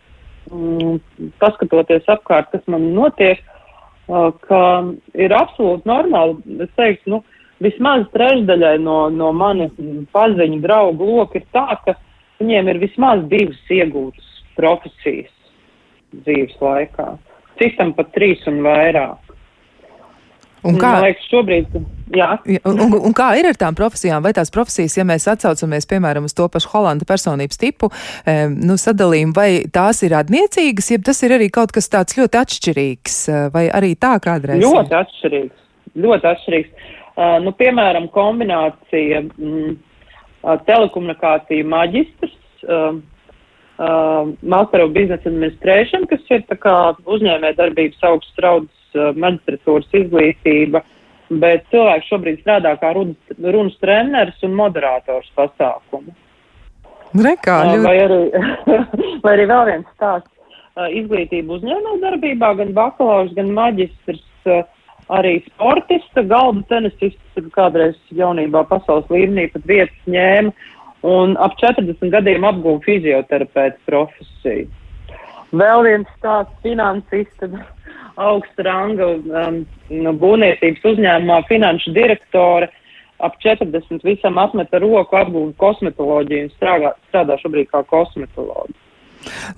mm, paskatoties apkārt, kas man notiek, uh, ka ir absolūti normāli, es teiktu, nu, vismaz trešdaļai no, no mani paziņu draugu loka ir tā, ka viņiem ir vismaz divas iegūtas profesijas dzīves laikā. Citam pat trīs un vairāk. Un kā, Man liekas, šobrīd, jā. un, un, un kā ir ar tām profesijām? Vai tās profesijas, ja mēs atsaucamies, piemēram, uz to pašu Holanda personības tipu, e, nu, sadalījumu, vai tās ir atniecīgas, ja tas ir arī kaut kas tāds ļoti atšķirīgs, vai arī tā kādreiz? Ļoti atšķirīgs. Ļoti atšķirīgs. Uh, nu, piemēram, kombinācija mm, telekomunikāciju maģistrs, uh, uh, Master of Business Administration, kas ir uzņēmē darbības augsts raudas maģistratūras izglītība, bet cilvēks šobrīd strādā kā runas, runas treneris un moderators pasākumu. Rekā, Uh, ļoti... vai, arī, (laughs) vai arī vēl viens stāsts. Uh, izglītība uzņēmē darbībā, gan bakalaurs, gan maģistrs. Uh, arī sportista, galda tenisists, kādreiz jaunībā pasaules līmenī pat vietas ņēma un ap 40 gadiem apguva fizioterapeitu profesiju. Vēl viens tāds finansista, augsta ranga um, būvniecības uzņēmumā finanšu direktore, ap 40 visam atmeta roku, apguva kosmetoloģiju un strādā, strādā šobrīd kā kosmetoloģija.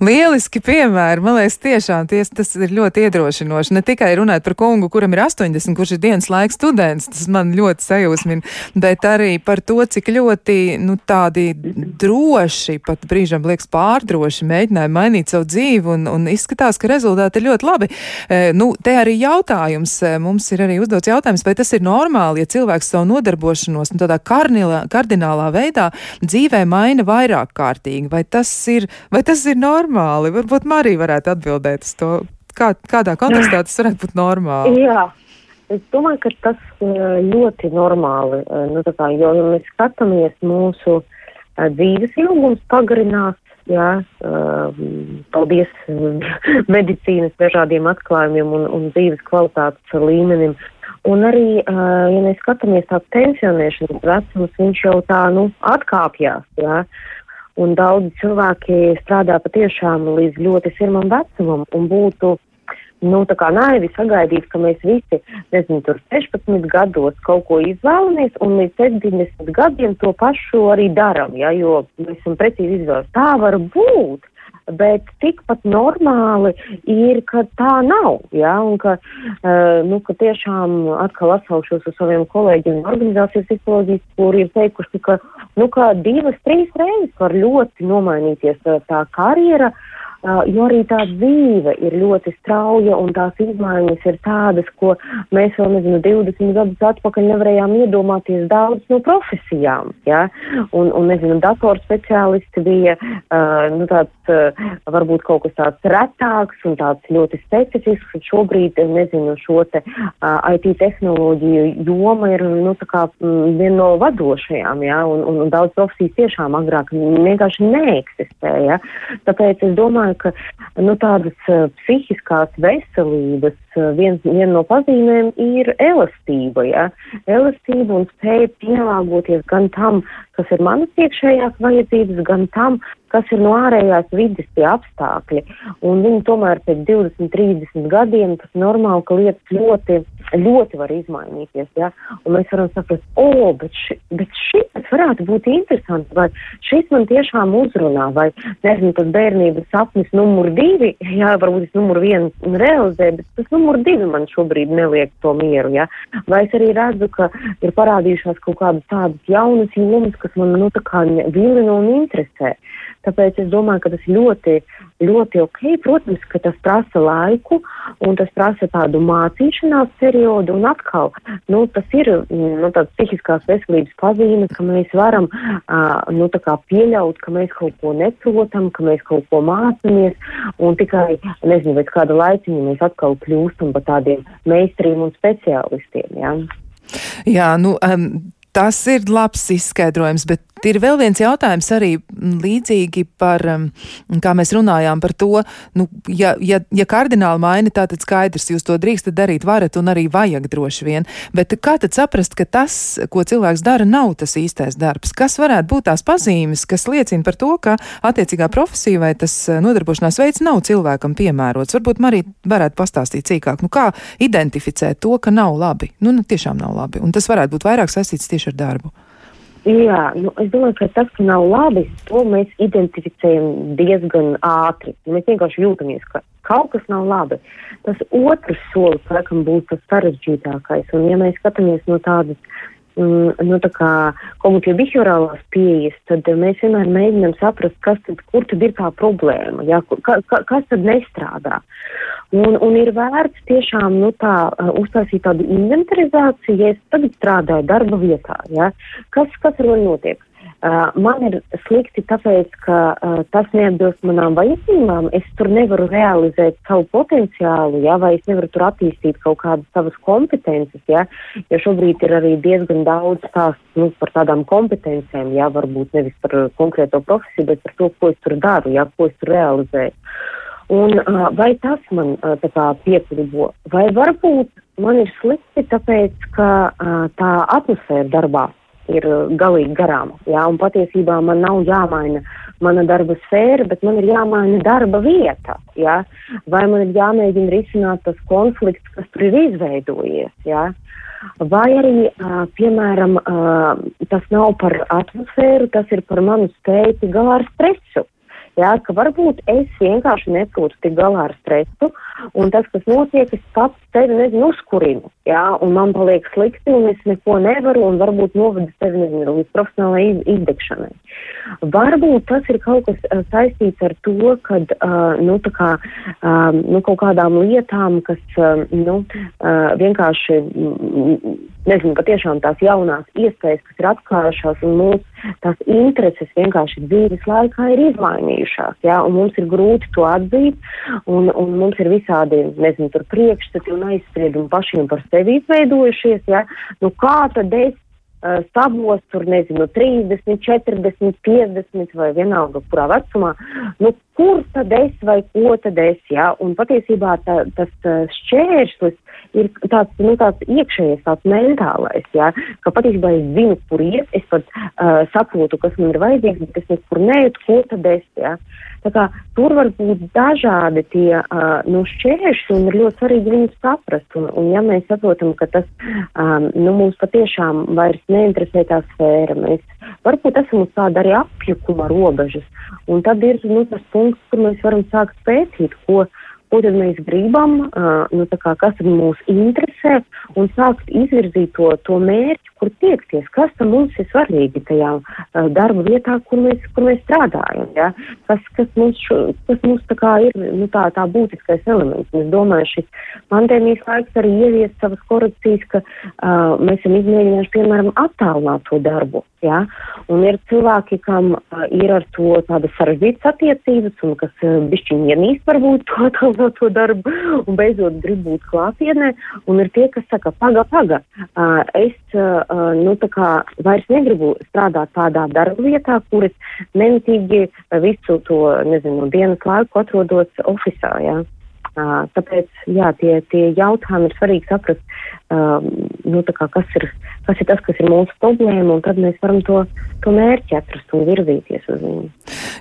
Lieliski piemēri. Man liekas, tiešām ties, tas ir ļoti iedrošinoši. Ne tikai runāt par kungu, kuram ir 80, kurš ir dienas laika students, tas man ļoti sajūsmina, bet arī par to, cik ļoti nu, tādi droši, pat brīžam liekas pārdroši, mēģināja mainīt savu dzīvi un, un izskatās, ka rezultāti ir ļoti labi. E, nu, te arī jautājums, mums ir arī uzdots jautājums, vai tas ir normāli, ja cilvēks savu nodarbošanos nu, tādā karnilā, kardinālā veidā dzīvē maina vairāk kārtīgi, vai tas ir, vai tas ir normāli? Varbūt Marija varētu atbildēt uz to. Kā, kādā kontekstā tas varētu būt normāli? Jā, es domāju, ka tas ļoti normāli. Nu, kā, jo, ja mēs skatāmies, mūsu dzīves ilgums pagarinās. Jā, paldies (laughs) medicīnas dažādiem atklājumiem un, un dzīves kvalitātes līmenim. Un arī, ja mēs skatāmies tāds pensionēšanas vecums, viņš jau tā, nu, atkāpjās, jā. Un daudzi cilvēki strādā patiešām līdz ļoti firmam vecumam un būtu, nu, naivi sagaidīt, ka mēs visi, nezinu, tur 16 gados kaut ko izvēlamies un līdz 70 gadiem to pašu arī daram, ja, jo mēs esam precīzi izvēlējuši. Tā var būt bet tikpat normāli ir, ka tā nav. Ja? Un ka, uh, nu, ka tiešām atkal atsaukšos uz saviem kolēģiem no organizācijas psiholoģijas, kuri ir teikuši, ka, nu, ka divas, trīs reizes var ļoti nomainīties uh, tā karjera. Uh, jo arī tā dzīve ir ļoti strauja un tās izmaiņas ir tādas, ko mēs vēl, nezinu, 20 gadus atpakaļ nevarējām iedomāties daudz no profesijām, ja? Un, un nezinu, datorspeciālisti bija, uh, nu, tāds, uh, varbūt kaut kas tāds retāks un tāds ļoti specifisks, un šobrīd, nezinu, šo te uh, IT tehnoloģiju joma ir, nu, tā kā mm, viena no vadošajām, ja? Un, un, un daudz profesijas tiešām agrāk vienkārši neeksistēja. Ja? Tāpēc es domāju, domāju, ka nu, tādas uh, psihiskās veselības uh, viens, viena no pazīmēm ir elastība. Ja? Elastība un spēja pielāgoties gan tam, kas ir manas iekšējās vajadzības, gan tam, kas ir no ārējās vidas tie apstākļi. Un viņi tomēr pēc 20, 30 gadiem tas normāli, ka lietas ļoti ļoti var izmainīties. Ja? Un mēs varam saprast, o, oh, bet, ši, bet šis varētu būt interesants, vai šis man tiešām uzrunā, vai, nezinu, tas bērnības sapnis numur divi, jā, varbūt es numur vienu realizēju, bet tas numur divi man šobrīd neliek to mieru, ja? Vai es arī redzu, ka ir parādījušās kaut kādas tādas jaunas jomas, kas man, nu, tā kā vilina un interesē. Tāpēc es domāju, ka tas ļoti, ļoti ok. Protams, ka tas prasa laiku un tas prasa tādu mācīšanās periodu. Un atkal, nu, tas ir nu, tāds psihiskās veselības pazīme, ka mēs varam uh, nu, pieļaut, ka mēs kaut ko neprotam, ka mēs kaut ko mācāmies un tikai, nezinu, pēc kāda laiciņa mēs atkal kļūstam par tādiem meistariem un speciālistiem. Ja? Jā, nu, um, tas ir labs izskaidrojums, bet Ir vēl viens jautājums arī līdzīgi par, um, kā mēs runājām par to, nu, ja, ja, ja kardināli maina, tā tad skaidrs, jūs to drīkstat darīt, varat un arī vajag droši vien, bet kā tad saprast, ka tas, ko cilvēks dara, nav tas īstais darbs? Kas varētu būt tās pazīmes, kas liecina par to, ka attiecīgā profesija vai tas uh, nodarbošanās veids nav cilvēkam piemērots? Varbūt Marija varētu pastāstīt cīkāk, nu kā identificēt to, ka nav labi, nu, nu tiešām nav labi, un tas varētu būt vairāk saistīts tieši ar darbu. Jā, nu, es domāju, ka tas, ka nav labi, to mēs identificējam diezgan ātri. Mēs vienkārši jūtamies, ka kaut kas nav labi. Tas otrs solis, laikam, būs tas sarežģītākais. Un, ja mēs skatāmies no tādas nu, kognitīvi behaviorālās pieejas, tad mēs vienmēr mēģinām saprast, kas tad, kur tad ir tā problēma, jā, ka, ka, kas tad nestrādā. Un, un ir vērts tiešām nu, tā, uztaisīt tādu inventarizāciju, ja es tagad strādāju darba vietā. Ja? Kas, kas ar mani notiek? Uh, man ir slikti tāpēc, ka uh, tas neatbilst manām vajadzībām. Es tur nevaru realizēt savu potenciālu, ja, vai es nevaru tur attīstīt kaut kādas savas kompetences. Ja, jo šobrīd ir arī diezgan daudz stāstu nu, par tādām kompetencēm, ja, varbūt nevis par konkrēto profesiju, bet par to, ko es tur daru, ja, ko es tur realizēju. Un, uh, vai tas man uh, piekļuvo, vai varbūt man ir slikti, tāpēc, ka uh, tā atmosfēra darbā ir uh, galīgi garām. Jā, un patiesībā man nav jāmaina mana darba sfēra, bet man ir jāmaina darba vieta. Jā, vai man ir jāmēģina risināt tas konflikts, kas tur ir izveidojies. Jā. Vai arī, uh, piemēram, uh, tas nav par atmosfēru, tas ir par manu spēju galā ar stresu. Jā, ka varbūt es vienkārši neprotu tik galā ar stresu, un tas, kas notiek, es pats sevi nezinu, uzkurinu, jā, un man paliek slikti, un es neko nevaru, un varbūt novedu sevi, nezinu, līdz profesionālai izdegšanai. Varbūt tas ir kaut kas uh, saistīts ar to, ka, uh, nu, tā kā, uh, nu, kaut kādām lietām, kas, uh, nu, uh, vienkārši, mm, nezinu, patiešām tās jaunās iespējas, kas ir atklājušās, un mūsu tās intereses vienkārši dzīves laikā ir izmainījušās, jā, un mums ir grūti to atzīt, un, un mums ir visādi, nezinu, tur priekšstati un aizspriedumi pašiem par sevi izveidojušies, jā, nu kā tad es uh, savos, tur nezinu, 30, 40, 50 vai vienalga, kurā vecumā, nu, kur tad es vai ko tad es, jā, un patiesībā tā, tas uh, šķēršlis ir tāds, nu, tāds iekšējais, tāds mentālais, jā, ka patiesībā es zinu, kur iet, es pat uh, saprotu, kas man ir vajadzīgs, bet es nekur nejūtu, ko tad es, jā. Tā kā tur var būt dažādi tie uh, nu, šķēršļi un ir ļoti svarīgi viņus saprast. Un, un ja mēs saprotam, ka tas um, nu, mums patiešām vairs neinteresē tā sfēra, mēs varbūt esam uz tāda arī apjukuma robežas. Un tad ir nu, tas punkts, kur mēs varam sākt pētīt, ko, ko tad mēs gribam, uh, nu, kā, kas mūs interesē, un sākt izvirzīt to, to mērķi, kur tiekties, kas tam mums ir svarīgi tajā uh, darba vietā, kur mēs, kur mēs strādājam. Ja? Kas, kas mums, šo, kas mums tā kā ir nu, tā, tā būtiskais elements. Es domāju, šis pandēmijas laiks arī ievies savas korekcijas, ka uh, mēs esam izmēģinājuši, piemēram, attālināt to darbu. Ja? Un ir cilvēki, kam uh, ir ar to tādas sarežģītas attiecības un kas uh, bišķiņi ienīst varbūt to attālināt to darbu un beidzot grib būt klātienē. Un ir tie, kas saka, paga, paga, uh, es uh, uh, nu, vairs negribu strādāt tādā darba vietā, kur es nemitīgi visu to, nezinu, dienas laiku atrodos oficiālā. Ja? Uh, tāpēc, jā, tie, tie jautājumi ir svarīgi saprast, uh, nu, kā, kas, ir, kas ir tas, kas ir mūsu problēma, un tad mēs varam to, to mērķi atrast un virzīties uz viņu.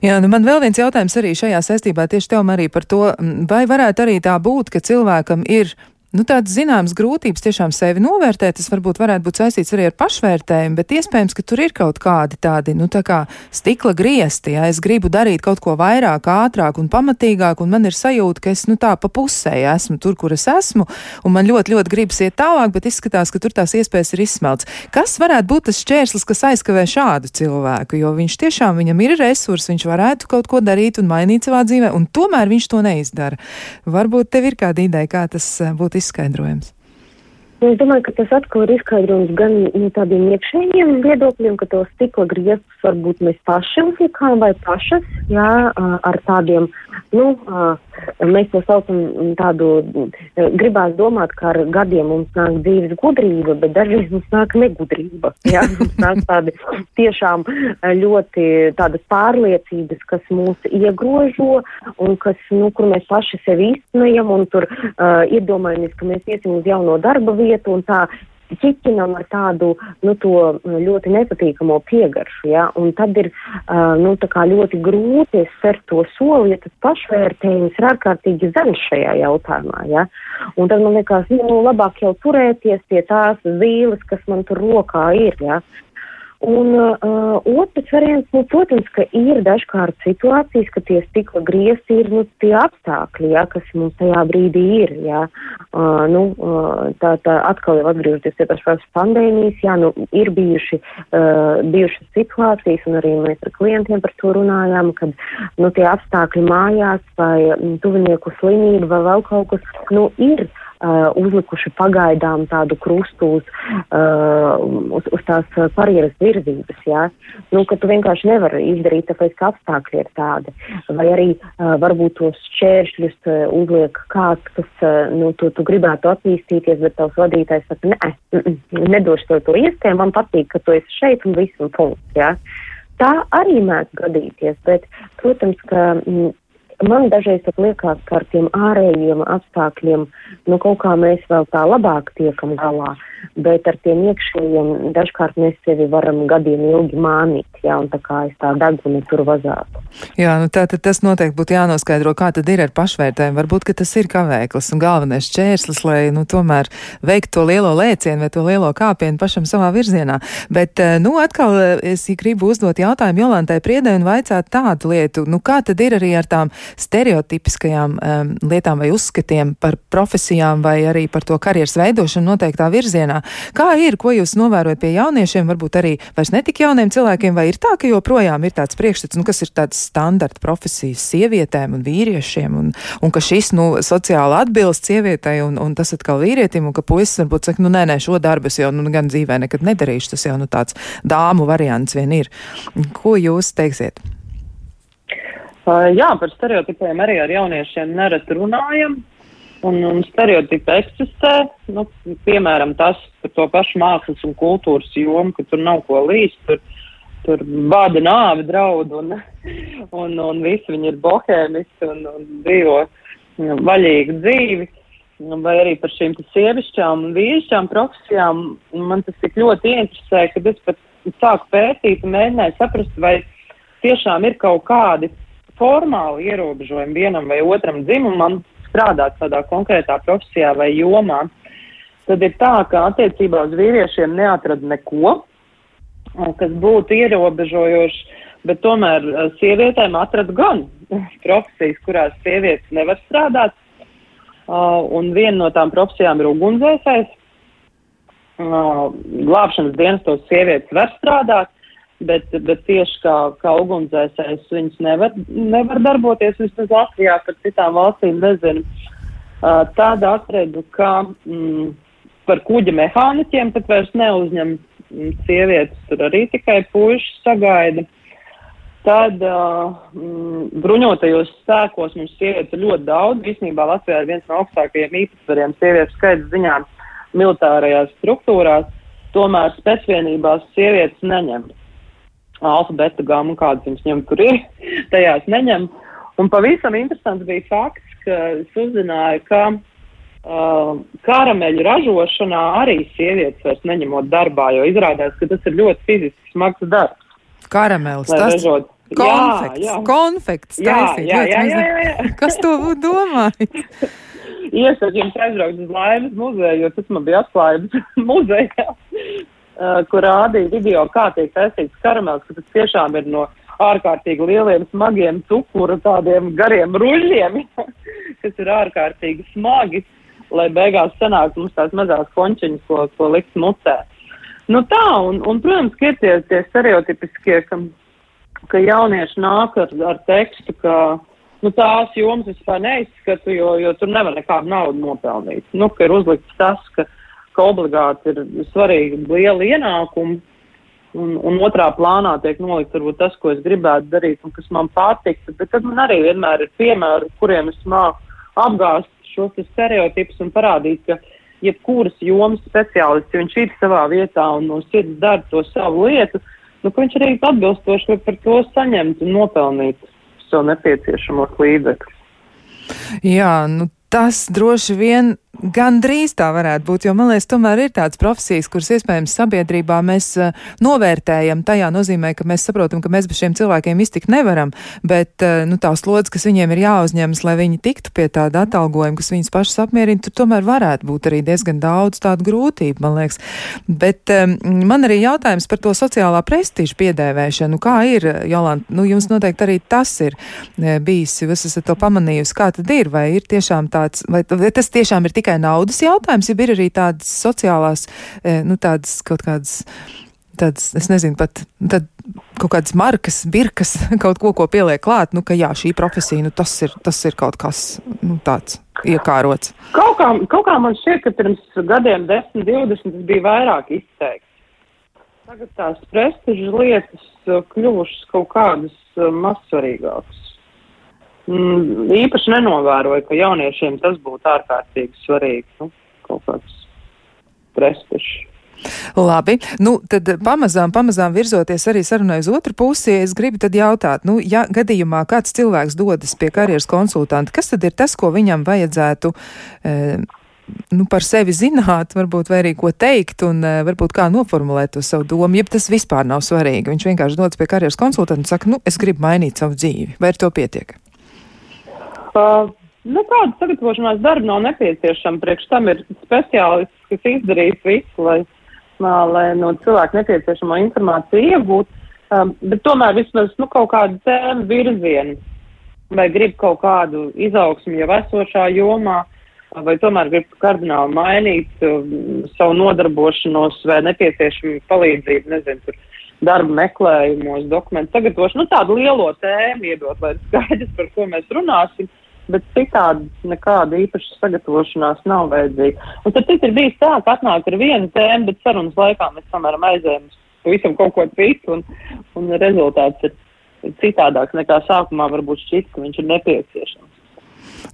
Jā, nu man vēl viens jautājums arī šajā saistībā tieši tev arī par to, vai varētu arī tā būt, ka cilvēkam ir nu, tādas zināmas grūtības tiešām sevi novērtēt. Tas varbūt varētu būt saistīts arī ar pašvērtējumu, bet iespējams, ka tur ir kaut kādi tādi, nu, tā kā stikla griesti. Ja es gribu darīt kaut ko vairāk, ātrāk un pamatīgāk, un man ir sajūta, ka es, nu, tā pa pusē esmu tur, kur es esmu, un man ļoti, ļoti gribas iet tālāk, bet izskatās, ka tur tās iespējas ir izsmelts. Kas varētu būt tas šķērslis, kas aizkavē šādu cilvēku? Jo viņš tiešām, viņam ir resursi, viņš varētu kaut ko darīt un mainīt savā dzīvē, un tomēr viņš to neizdara. Varbūt tev ir kāda ideja, kā tas eh, būtu izskaidrojams. Nu, es domāju, ka tas atkal ir izskaidrojums gan no tādiem iekšējiem viedokļiem, ka tos stikla griestus varbūt mēs paši uzlikām vai pašas, jā, ar tādiem, nu, mēs to saucam tādu, gribās domāt, ka ar gadiem mums nāk dzīves gudrība, bet dažreiz mums nāk negudrība, jā, mums nāk tādi tiešām ļoti tādas pārliecības, kas mūs iegrožo un kas, nu, kur mēs paši sevi īstenojam un tur uh, iedomājamies, ka mēs iesim uz jauno darba vietu lietu un tā ķiķinam ar tādu, nu, to ļoti nepatīkamo piegaršu, ja, un tad ir, nu, ļoti grūti spērt to soli, ja tas pašvērtējums ir ārkārtīgi zems šajā jautājumā, ja, un tad man liekas, nu, labāk jau turēties pie tās zīles, kas man tur rokā ir, ja, Un uh, otrs variants, nu, protams, ka ir dažkārt situācijas, ka tie stikla griezti ir nu, tie apstākļi, ja, kas mums tajā brīdī ir. Ja. Uh, nu, uh, tā, tā atkal jau atgriežoties pie pašās pandēmijas, jā, nu, ir bijuši, uh, bijušas situācijas, un arī mēs ar klientiem par to runājām, kad nu, tie apstākļi mājās vai tuvinieku slimība vai vēl kaut kas, nu, ir uh, uzlikuši pagaidām tādu krustu uz, uh, uz, uz tās karjeras virzības, jā, nu, ka tu vienkārši nevari izdarīt, tāpēc, ka apstākļi ir tādi. Vai arī uh, varbūt tos šķēršļus uh, uzliek kāds, kas, uh, nu, tu, tu gribētu attīstīties, bet tavs vadītājs saka, nē, nedošu tev to iespēju, man patīk, ka tu esi šeit un viss un punkts, jā. Tā arī mēdz gadīties, bet, protams, ka mm, man dažreiz liekas, ka ar tiem ārējiem apstākļiem nu, kaut kā mēs vēl tā labāk tiekam galā bet ar tiem iekšējiem dažkārt mēs sevi varam gadiem ilgi mānīt, jā, un tā kā es tā deguni tur vazātu. Jā, nu tā tad tas noteikti būtu jānoskaidro, kā tad ir ar pašvērtējumu. Varbūt, ka tas ir kavēklis un galvenais čērslis, lai, nu, tomēr veikt to lielo lēcienu vai to lielo kāpienu pašam savā virzienā. Bet, eh, nu, atkal eh, es gribu uzdot jautājumu Jolantai Priedai un vaicāt tādu lietu, nu, kā tad ir arī ar tām stereotipiskajām um, lietām vai uzskatiem par profesijām vai arī par to karjeras veidošanu noteiktā virzienā. Kā ir, ko jūs novērojat pie jauniešiem, varbūt arī vairs netik jauniem cilvēkiem, vai ir tā, ka joprojām ir tāds priekšstats, nu, kas ir tāds standarta profesijas sievietēm un vīriešiem, un, un ka šis, nu, sociāli atbilst sievietei, un, un tas atkal vīrietim, un ka puisis varbūt saka, nu, nē, nē, šo darbu es jau, nu, gan dzīvē nekad nedarīšu, tas jau, nu, tāds dāmu variants vien ir. Ko jūs teiksiet? Uh, jā, par stereotipiem arī ar jauniešiem nereti runājam. Un, un stereotipi eksistē, nu, piemēram, tas par to pašu mākslas un kultūras jomu, ka tur nav ko līst, tur, tur bāda nāvi draud un, un, un visi viņi ir bohēmisti un, un dzīvo nu, vaļīgu dzīvi. Vai arī par šīm sievišķām un vīrišķām profesijām. Man tas tik ļoti interesē, ka es pat sāku pētīt un mēģināju saprast, vai tiešām ir kaut kādi formāli ierobežojumi vienam vai otram dzimumam strādāt tādā konkrētā profesijā vai jomā, tad ir tā, ka attiecībā uz vīriešiem neatrada neko, kas būtu ierobežojoši, bet tomēr sievietēm atrada gan (laughs) profesijas, kurās sievietes nevar strādāt, un viena no tām profesijām ir ugunsdzēsējs. Glābšanas dienestos sievietes var strādāt, bet, bet tieši kā, kā ugunsdzēsējs viņas nevar, nevar darboties vismaz Latvijā, par citām valstīm nezinu. Tādu atradu, ka mm, par kuģa mehāniķiem pat vairs neuzņem sievietes, tur arī tikai puiši sagaida. Tad uh, bruņotajos spēkos mums sievietes ir ļoti daudz. Īsnībā Latvijā ir viens no augstākajiem īpatsvariem sievietes skaits ziņā militārajās struktūrās, tomēr spēcvienībās sievietes neņem alfa, beta, gamma, kādas viņas ņem, tur ir, (laughs) tajās neņem. Un pavisam interesants bija fakts, ka es uzzināju, ka uh, karameļu ražošanā arī sievietes vairs neņemot darbā, jo izrādās, ka tas ir ļoti fiziski smags darbs. Karamels, tas, ražot. Konfekts, jā. konfekts Jā, taisīt. jā, jā, mazliet. jā, jā. Kas to domājis? (laughs) Iesaku jums aizbraukt uz Laimas muzeju, jo tas man bija atklājums (laughs) muzejā, uh, kur rādīja video, kā tiek taisīts karamels, ka tas tiešām ir no ārkārtīgi lieliem, smagiem cukura, tādiem gariem ruļļiem, (laughs) kas ir ārkārtīgi smagi, lai beigās sanāktu mums tās mazās končiņas, ko, ko likt mucē. Nu tā, un, un protams, ka ir tie, tie stereotipiskie, ka, ka jaunieši nāk ar, ar tekstu, ka nu, tās jomas vispār neizskatu, jo, jo tur nevar nekādu naudu nopelnīt. Nu, ka ir uzlikts tas, ka, ka obligāti ir svarīgi liela ienākuma, un, un otrā plānā tiek nolikt varbūt tas, ko es gribētu darīt un kas man patiktu, bet tad man arī vienmēr ir piemēri, kuriem es māku apgāst šos te stereotipus un parādīt, ka jebkuras jomas speciālists, ja viņš ir savā vietā un no sirds dara to savu lietu, nu, ka viņš arī atbilstoši par to saņemt un nopelnīt sev nepieciešamos līdzekļus. Jā, nu tas droši vien Gan drīz tā varētu būt, jo man liekas, tomēr ir tādas profesijas, kuras iespējams sabiedrībā mēs uh, novērtējam. Tajā nozīmē, ka mēs saprotam, ka mēs bez šiem cilvēkiem iztikt nevaram, bet uh, nu, tās lodziņas, kas viņiem ir jāuzņemas, lai viņi tiktu pie tāda atalgojuma, kas viņus pašus apmierina, tur tomēr varētu būt arī diezgan daudz tādu grūtību, man liekas. Bet um, man arī jautājums par to sociālā prestižu piedēvēšanu. Kā ir, Jolanta? Nu, jums noteikti arī tas ir bijis, jūs esat to pamanījusi, kā tad ir, vai ir tiešām tāds, vai, vai tas tiešām ir tik tikai naudas jautājums, ja ir arī tādas sociālās, e, nu, tādas kaut kādas. Tāds, es nezinu, pat tad kaut kādas markas, birkas, (laughs) kaut ko, ko pieliek klāt, nu, ka jā, šī profesija, nu, tas ir, tas ir kaut kas nu, tāds iekārots. Kaut kā, kaut kā man šķiet, ka pirms gadiem, 10, 20, tas bija vairāk izteikts. Tagad tās prestižas lietas uh, kļuvušas kaut kādas uh, mazsvarīgākas mm, īpaši nenovēroju, ka jauniešiem tas būtu ārkārtīgi svarīgi. Nu, kaut kāds prestižs. Labi, nu tad pamazām, pamazām virzoties arī sarunai uz otru pusi, es gribu tad jautāt, nu, ja gadījumā kāds cilvēks dodas pie karjeras konsultanta, kas tad ir tas, ko viņam vajadzētu e, nu, par sevi zināt, varbūt vai arī ko teikt un e, varbūt kā noformulēt to savu domu, ja tas vispār nav svarīgi. Viņš vienkārši dodas pie karjeras konsultanta un saka, nu, es gribu mainīt savu dzīvi, vai ar to pietiek? Uh, nekāda sagatavošanās darba nav nepieciešama. Priekš tam ir speciālists, kas izdarīs visu, lai, uh, lai no cilvēka nepieciešamo informāciju iegūtu. Um, bet tomēr vismaz nu, kaut kādu tēmu virzienu vai grib kaut kādu izaugsmu jau esošā jomā, vai tomēr grib kardināli mainīt um, savu nodarbošanos vai nepieciešamu palīdzību, nezinu, tur darba meklējumos, dokumentu sagatavošanu, nu tādu lielo tēmu iedot, lai skaidrs, par ko mēs runāsim. Uh, bet citādi nekāda īpaša sagatavošanās nav vajadzīga. Un tad ir bijis tā, ka atnāk ar vienu tēmu, bet sarunas laikā mēs samēram aizējam visam kaut ko citu, un, un rezultāts ir citādāks nekā sākumā varbūt šķiet, ka viņš ir nepieciešams.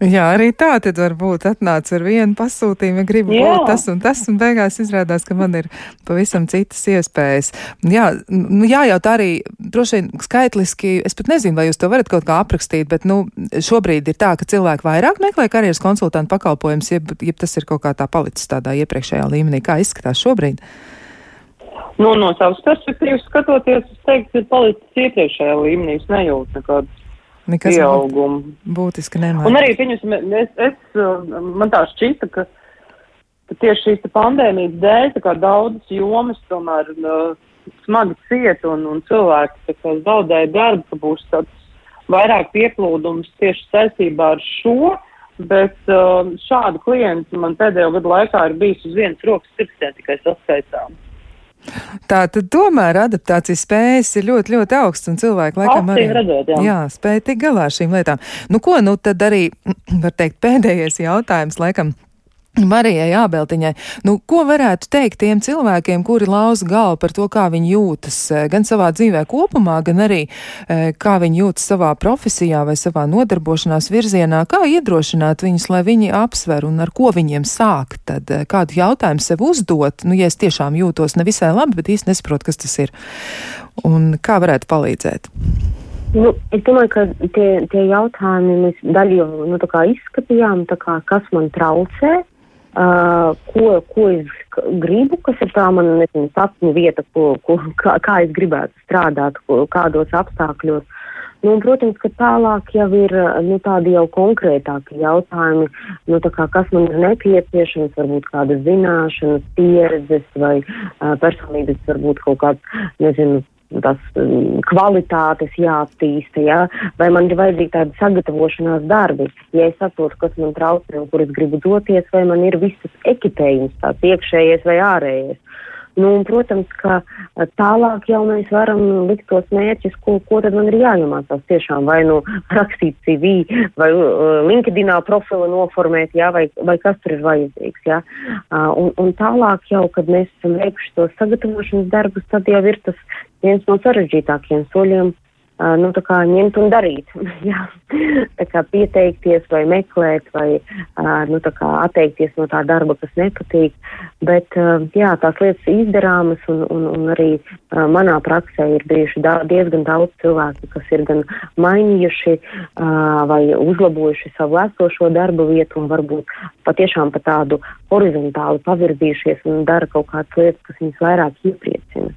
Jā, arī tā tad varbūt atnāca ar vienu pasūtījumu, ja gribu Jā. būt tas un tas, un beigās izrādās, ka man ir pavisam citas iespējas. Jā, nu, jājautā arī, droši vien skaitliski, es pat nezinu, vai jūs to varat kaut kā aprakstīt, bet, nu, šobrīd ir tā, ka cilvēki vairāk meklē karjeras konsultantu pakalpojumus, jeb, jeb tas ir kaut kā tā palicis tādā iepriekšējā līmenī. Kā izskatās šobrīd? Nu, no savas perspektīvas skatoties, es teiktu, ir palicis iepriekšējā līmenī. Es nejūtu nekādu Nekas pieaugumu. Būtiski nemainās. Un arī, pieņemsim, es, es, uh, man tā šķita, ka, ka tieši šīs pandēmijas dēļ daudzas jomas tomēr uh, smagi ciet un, un cilvēki kā zaudēja darbu, ka būs tāds vairāk pieplūdums tieši saistībā ar šo. Bet uh, šādu klientu man pēdējo gadu laikā ir bijis uz vienas rokas pirkstiem tikai saskaitām. Tā tad tomēr adaptācijas spējas ir ļoti, ļoti augsts, un cilvēki laikam arī redzot, jā. jā, spēja tik galā ar šīm lietām. Nu, ko nu tad arī, (clears throat) var teikt, pēdējais jautājums, laikam. Marijai Ābeltiņai, nu, ko varētu teikt tiem cilvēkiem, kuri lauza galvu par to, kā viņi jūtas eh, gan savā dzīvē kopumā, gan arī eh, kā viņi jūtas savā profesijā vai savā nodarbošanās virzienā, kā iedrošināt viņus, lai viņi apsver un ar ko viņiem sākt, tad? Eh, kādu jautājumu sev uzdot, nu, ja es tiešām jūtos nevisai labi, bet īsti nesaprotu, kas tas ir, un kā varētu palīdzēt. Nu, es domāju, ka tie, tie jautājumi mēs daļu jau nu, izskatījām, kā, kas man traucē, Uh, ko, ko es gribu, kas ir tā mana sapņu vieta, ko, ko, kā, kā es gribētu strādāt, ko, kādos apstākļos. Nu, un, protams, ka tālāk jau ir nu, tādi jau konkrētāki jautājumi, nu, kā, kas man ir nepieciešams, varbūt kādas zināšanas, pieredzes vai uh, personības, varbūt kaut kāds, nezinu, tas um, kvalitātes jāattīsta, ja? vai man ir vajadzīgi tādi sagatavošanās darbi, ja es saprotu, kas man traucē un kur es gribu doties, vai man ir visas ekipējums, tāds iekšējais vai ārējais. Nu, un, protams, ka eh, tālāk jau mēs varam likt tos mērķus, ko, ko tad man ir jāiemācās tiešām, vai nu rakstīt CV, vai uh, LinkedInā profilu noformēt, jā, vai, vai kas tur ir vajadzīgs, jā. Uh, un, un tālāk jau, kad mēs esam veikuši tos sagatavošanas darbus, tad jau ir tas viens no sarežģītākiem soļiem nu, ņemt un darīt. (laughs) kā pieteikties vai meklēt vai nu, atteikties no tā darba, kas nepatīk. Bet jā, tās lietas izdarāmas un, un, un arī manā praksē ir bijuši da diezgan daudz cilvēku, kas ir gan mainījuši vai uzlabojuši savu esošo darba vietu un varbūt patiešām pa tādu horizontāli pavirzījušies un dara kaut kādas lietas, kas viņus vairāk iepriecina.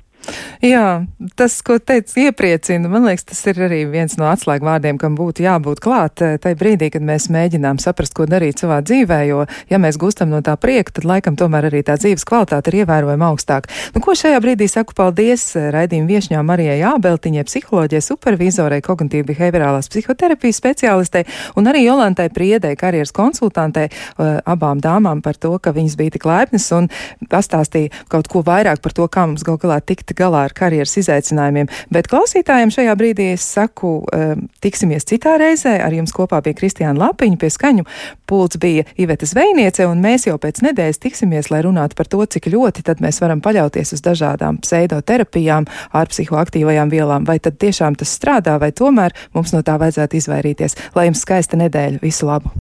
Jā, tas, ko teica, iepriecina. Man liekas, tas ir arī viens no atslēgvārdiem, kam būtu jābūt klāt eh, tajā brīdī, kad mēs mēģinām saprast, ko darīt savā dzīvē, jo, ja mēs gūstam no tā prieka, tad laikam tomēr arī tā dzīves kvalitāte ir ievērojama augstāka. Nu, ko šajā brīdī saku paldies eh, raidījuma viešņām Marijai Jābeltiņai, psiholoģijai, supervizorei, kognitīvi behaviorālās psihoterapijas speciālistei un arī Jolantai Priedei, karjeras konsultantei, eh, abām dāmām par to, ka viņas bija tik laipnas un pastāstīja kaut ko vairāk par to, kā mums gal galā tikt galā ar karjeras izaicinājumiem. Bet klausītājiem šajā brīdī es saku, um, tiksimies citā reizē. Ar jums kopā bija Kristiāna Lapiņa, pie skaņu pults bija Iveta Zvejniece, un mēs jau pēc nedēļas tiksimies, lai runātu par to, cik ļoti tad mēs varam paļauties uz dažādām pseidoterapijām ar psihoaktīvajām vielām. Vai tad tiešām tas strādā, vai tomēr mums no tā vajadzētu izvairīties. Lai jums skaista nedēļa, visu labu!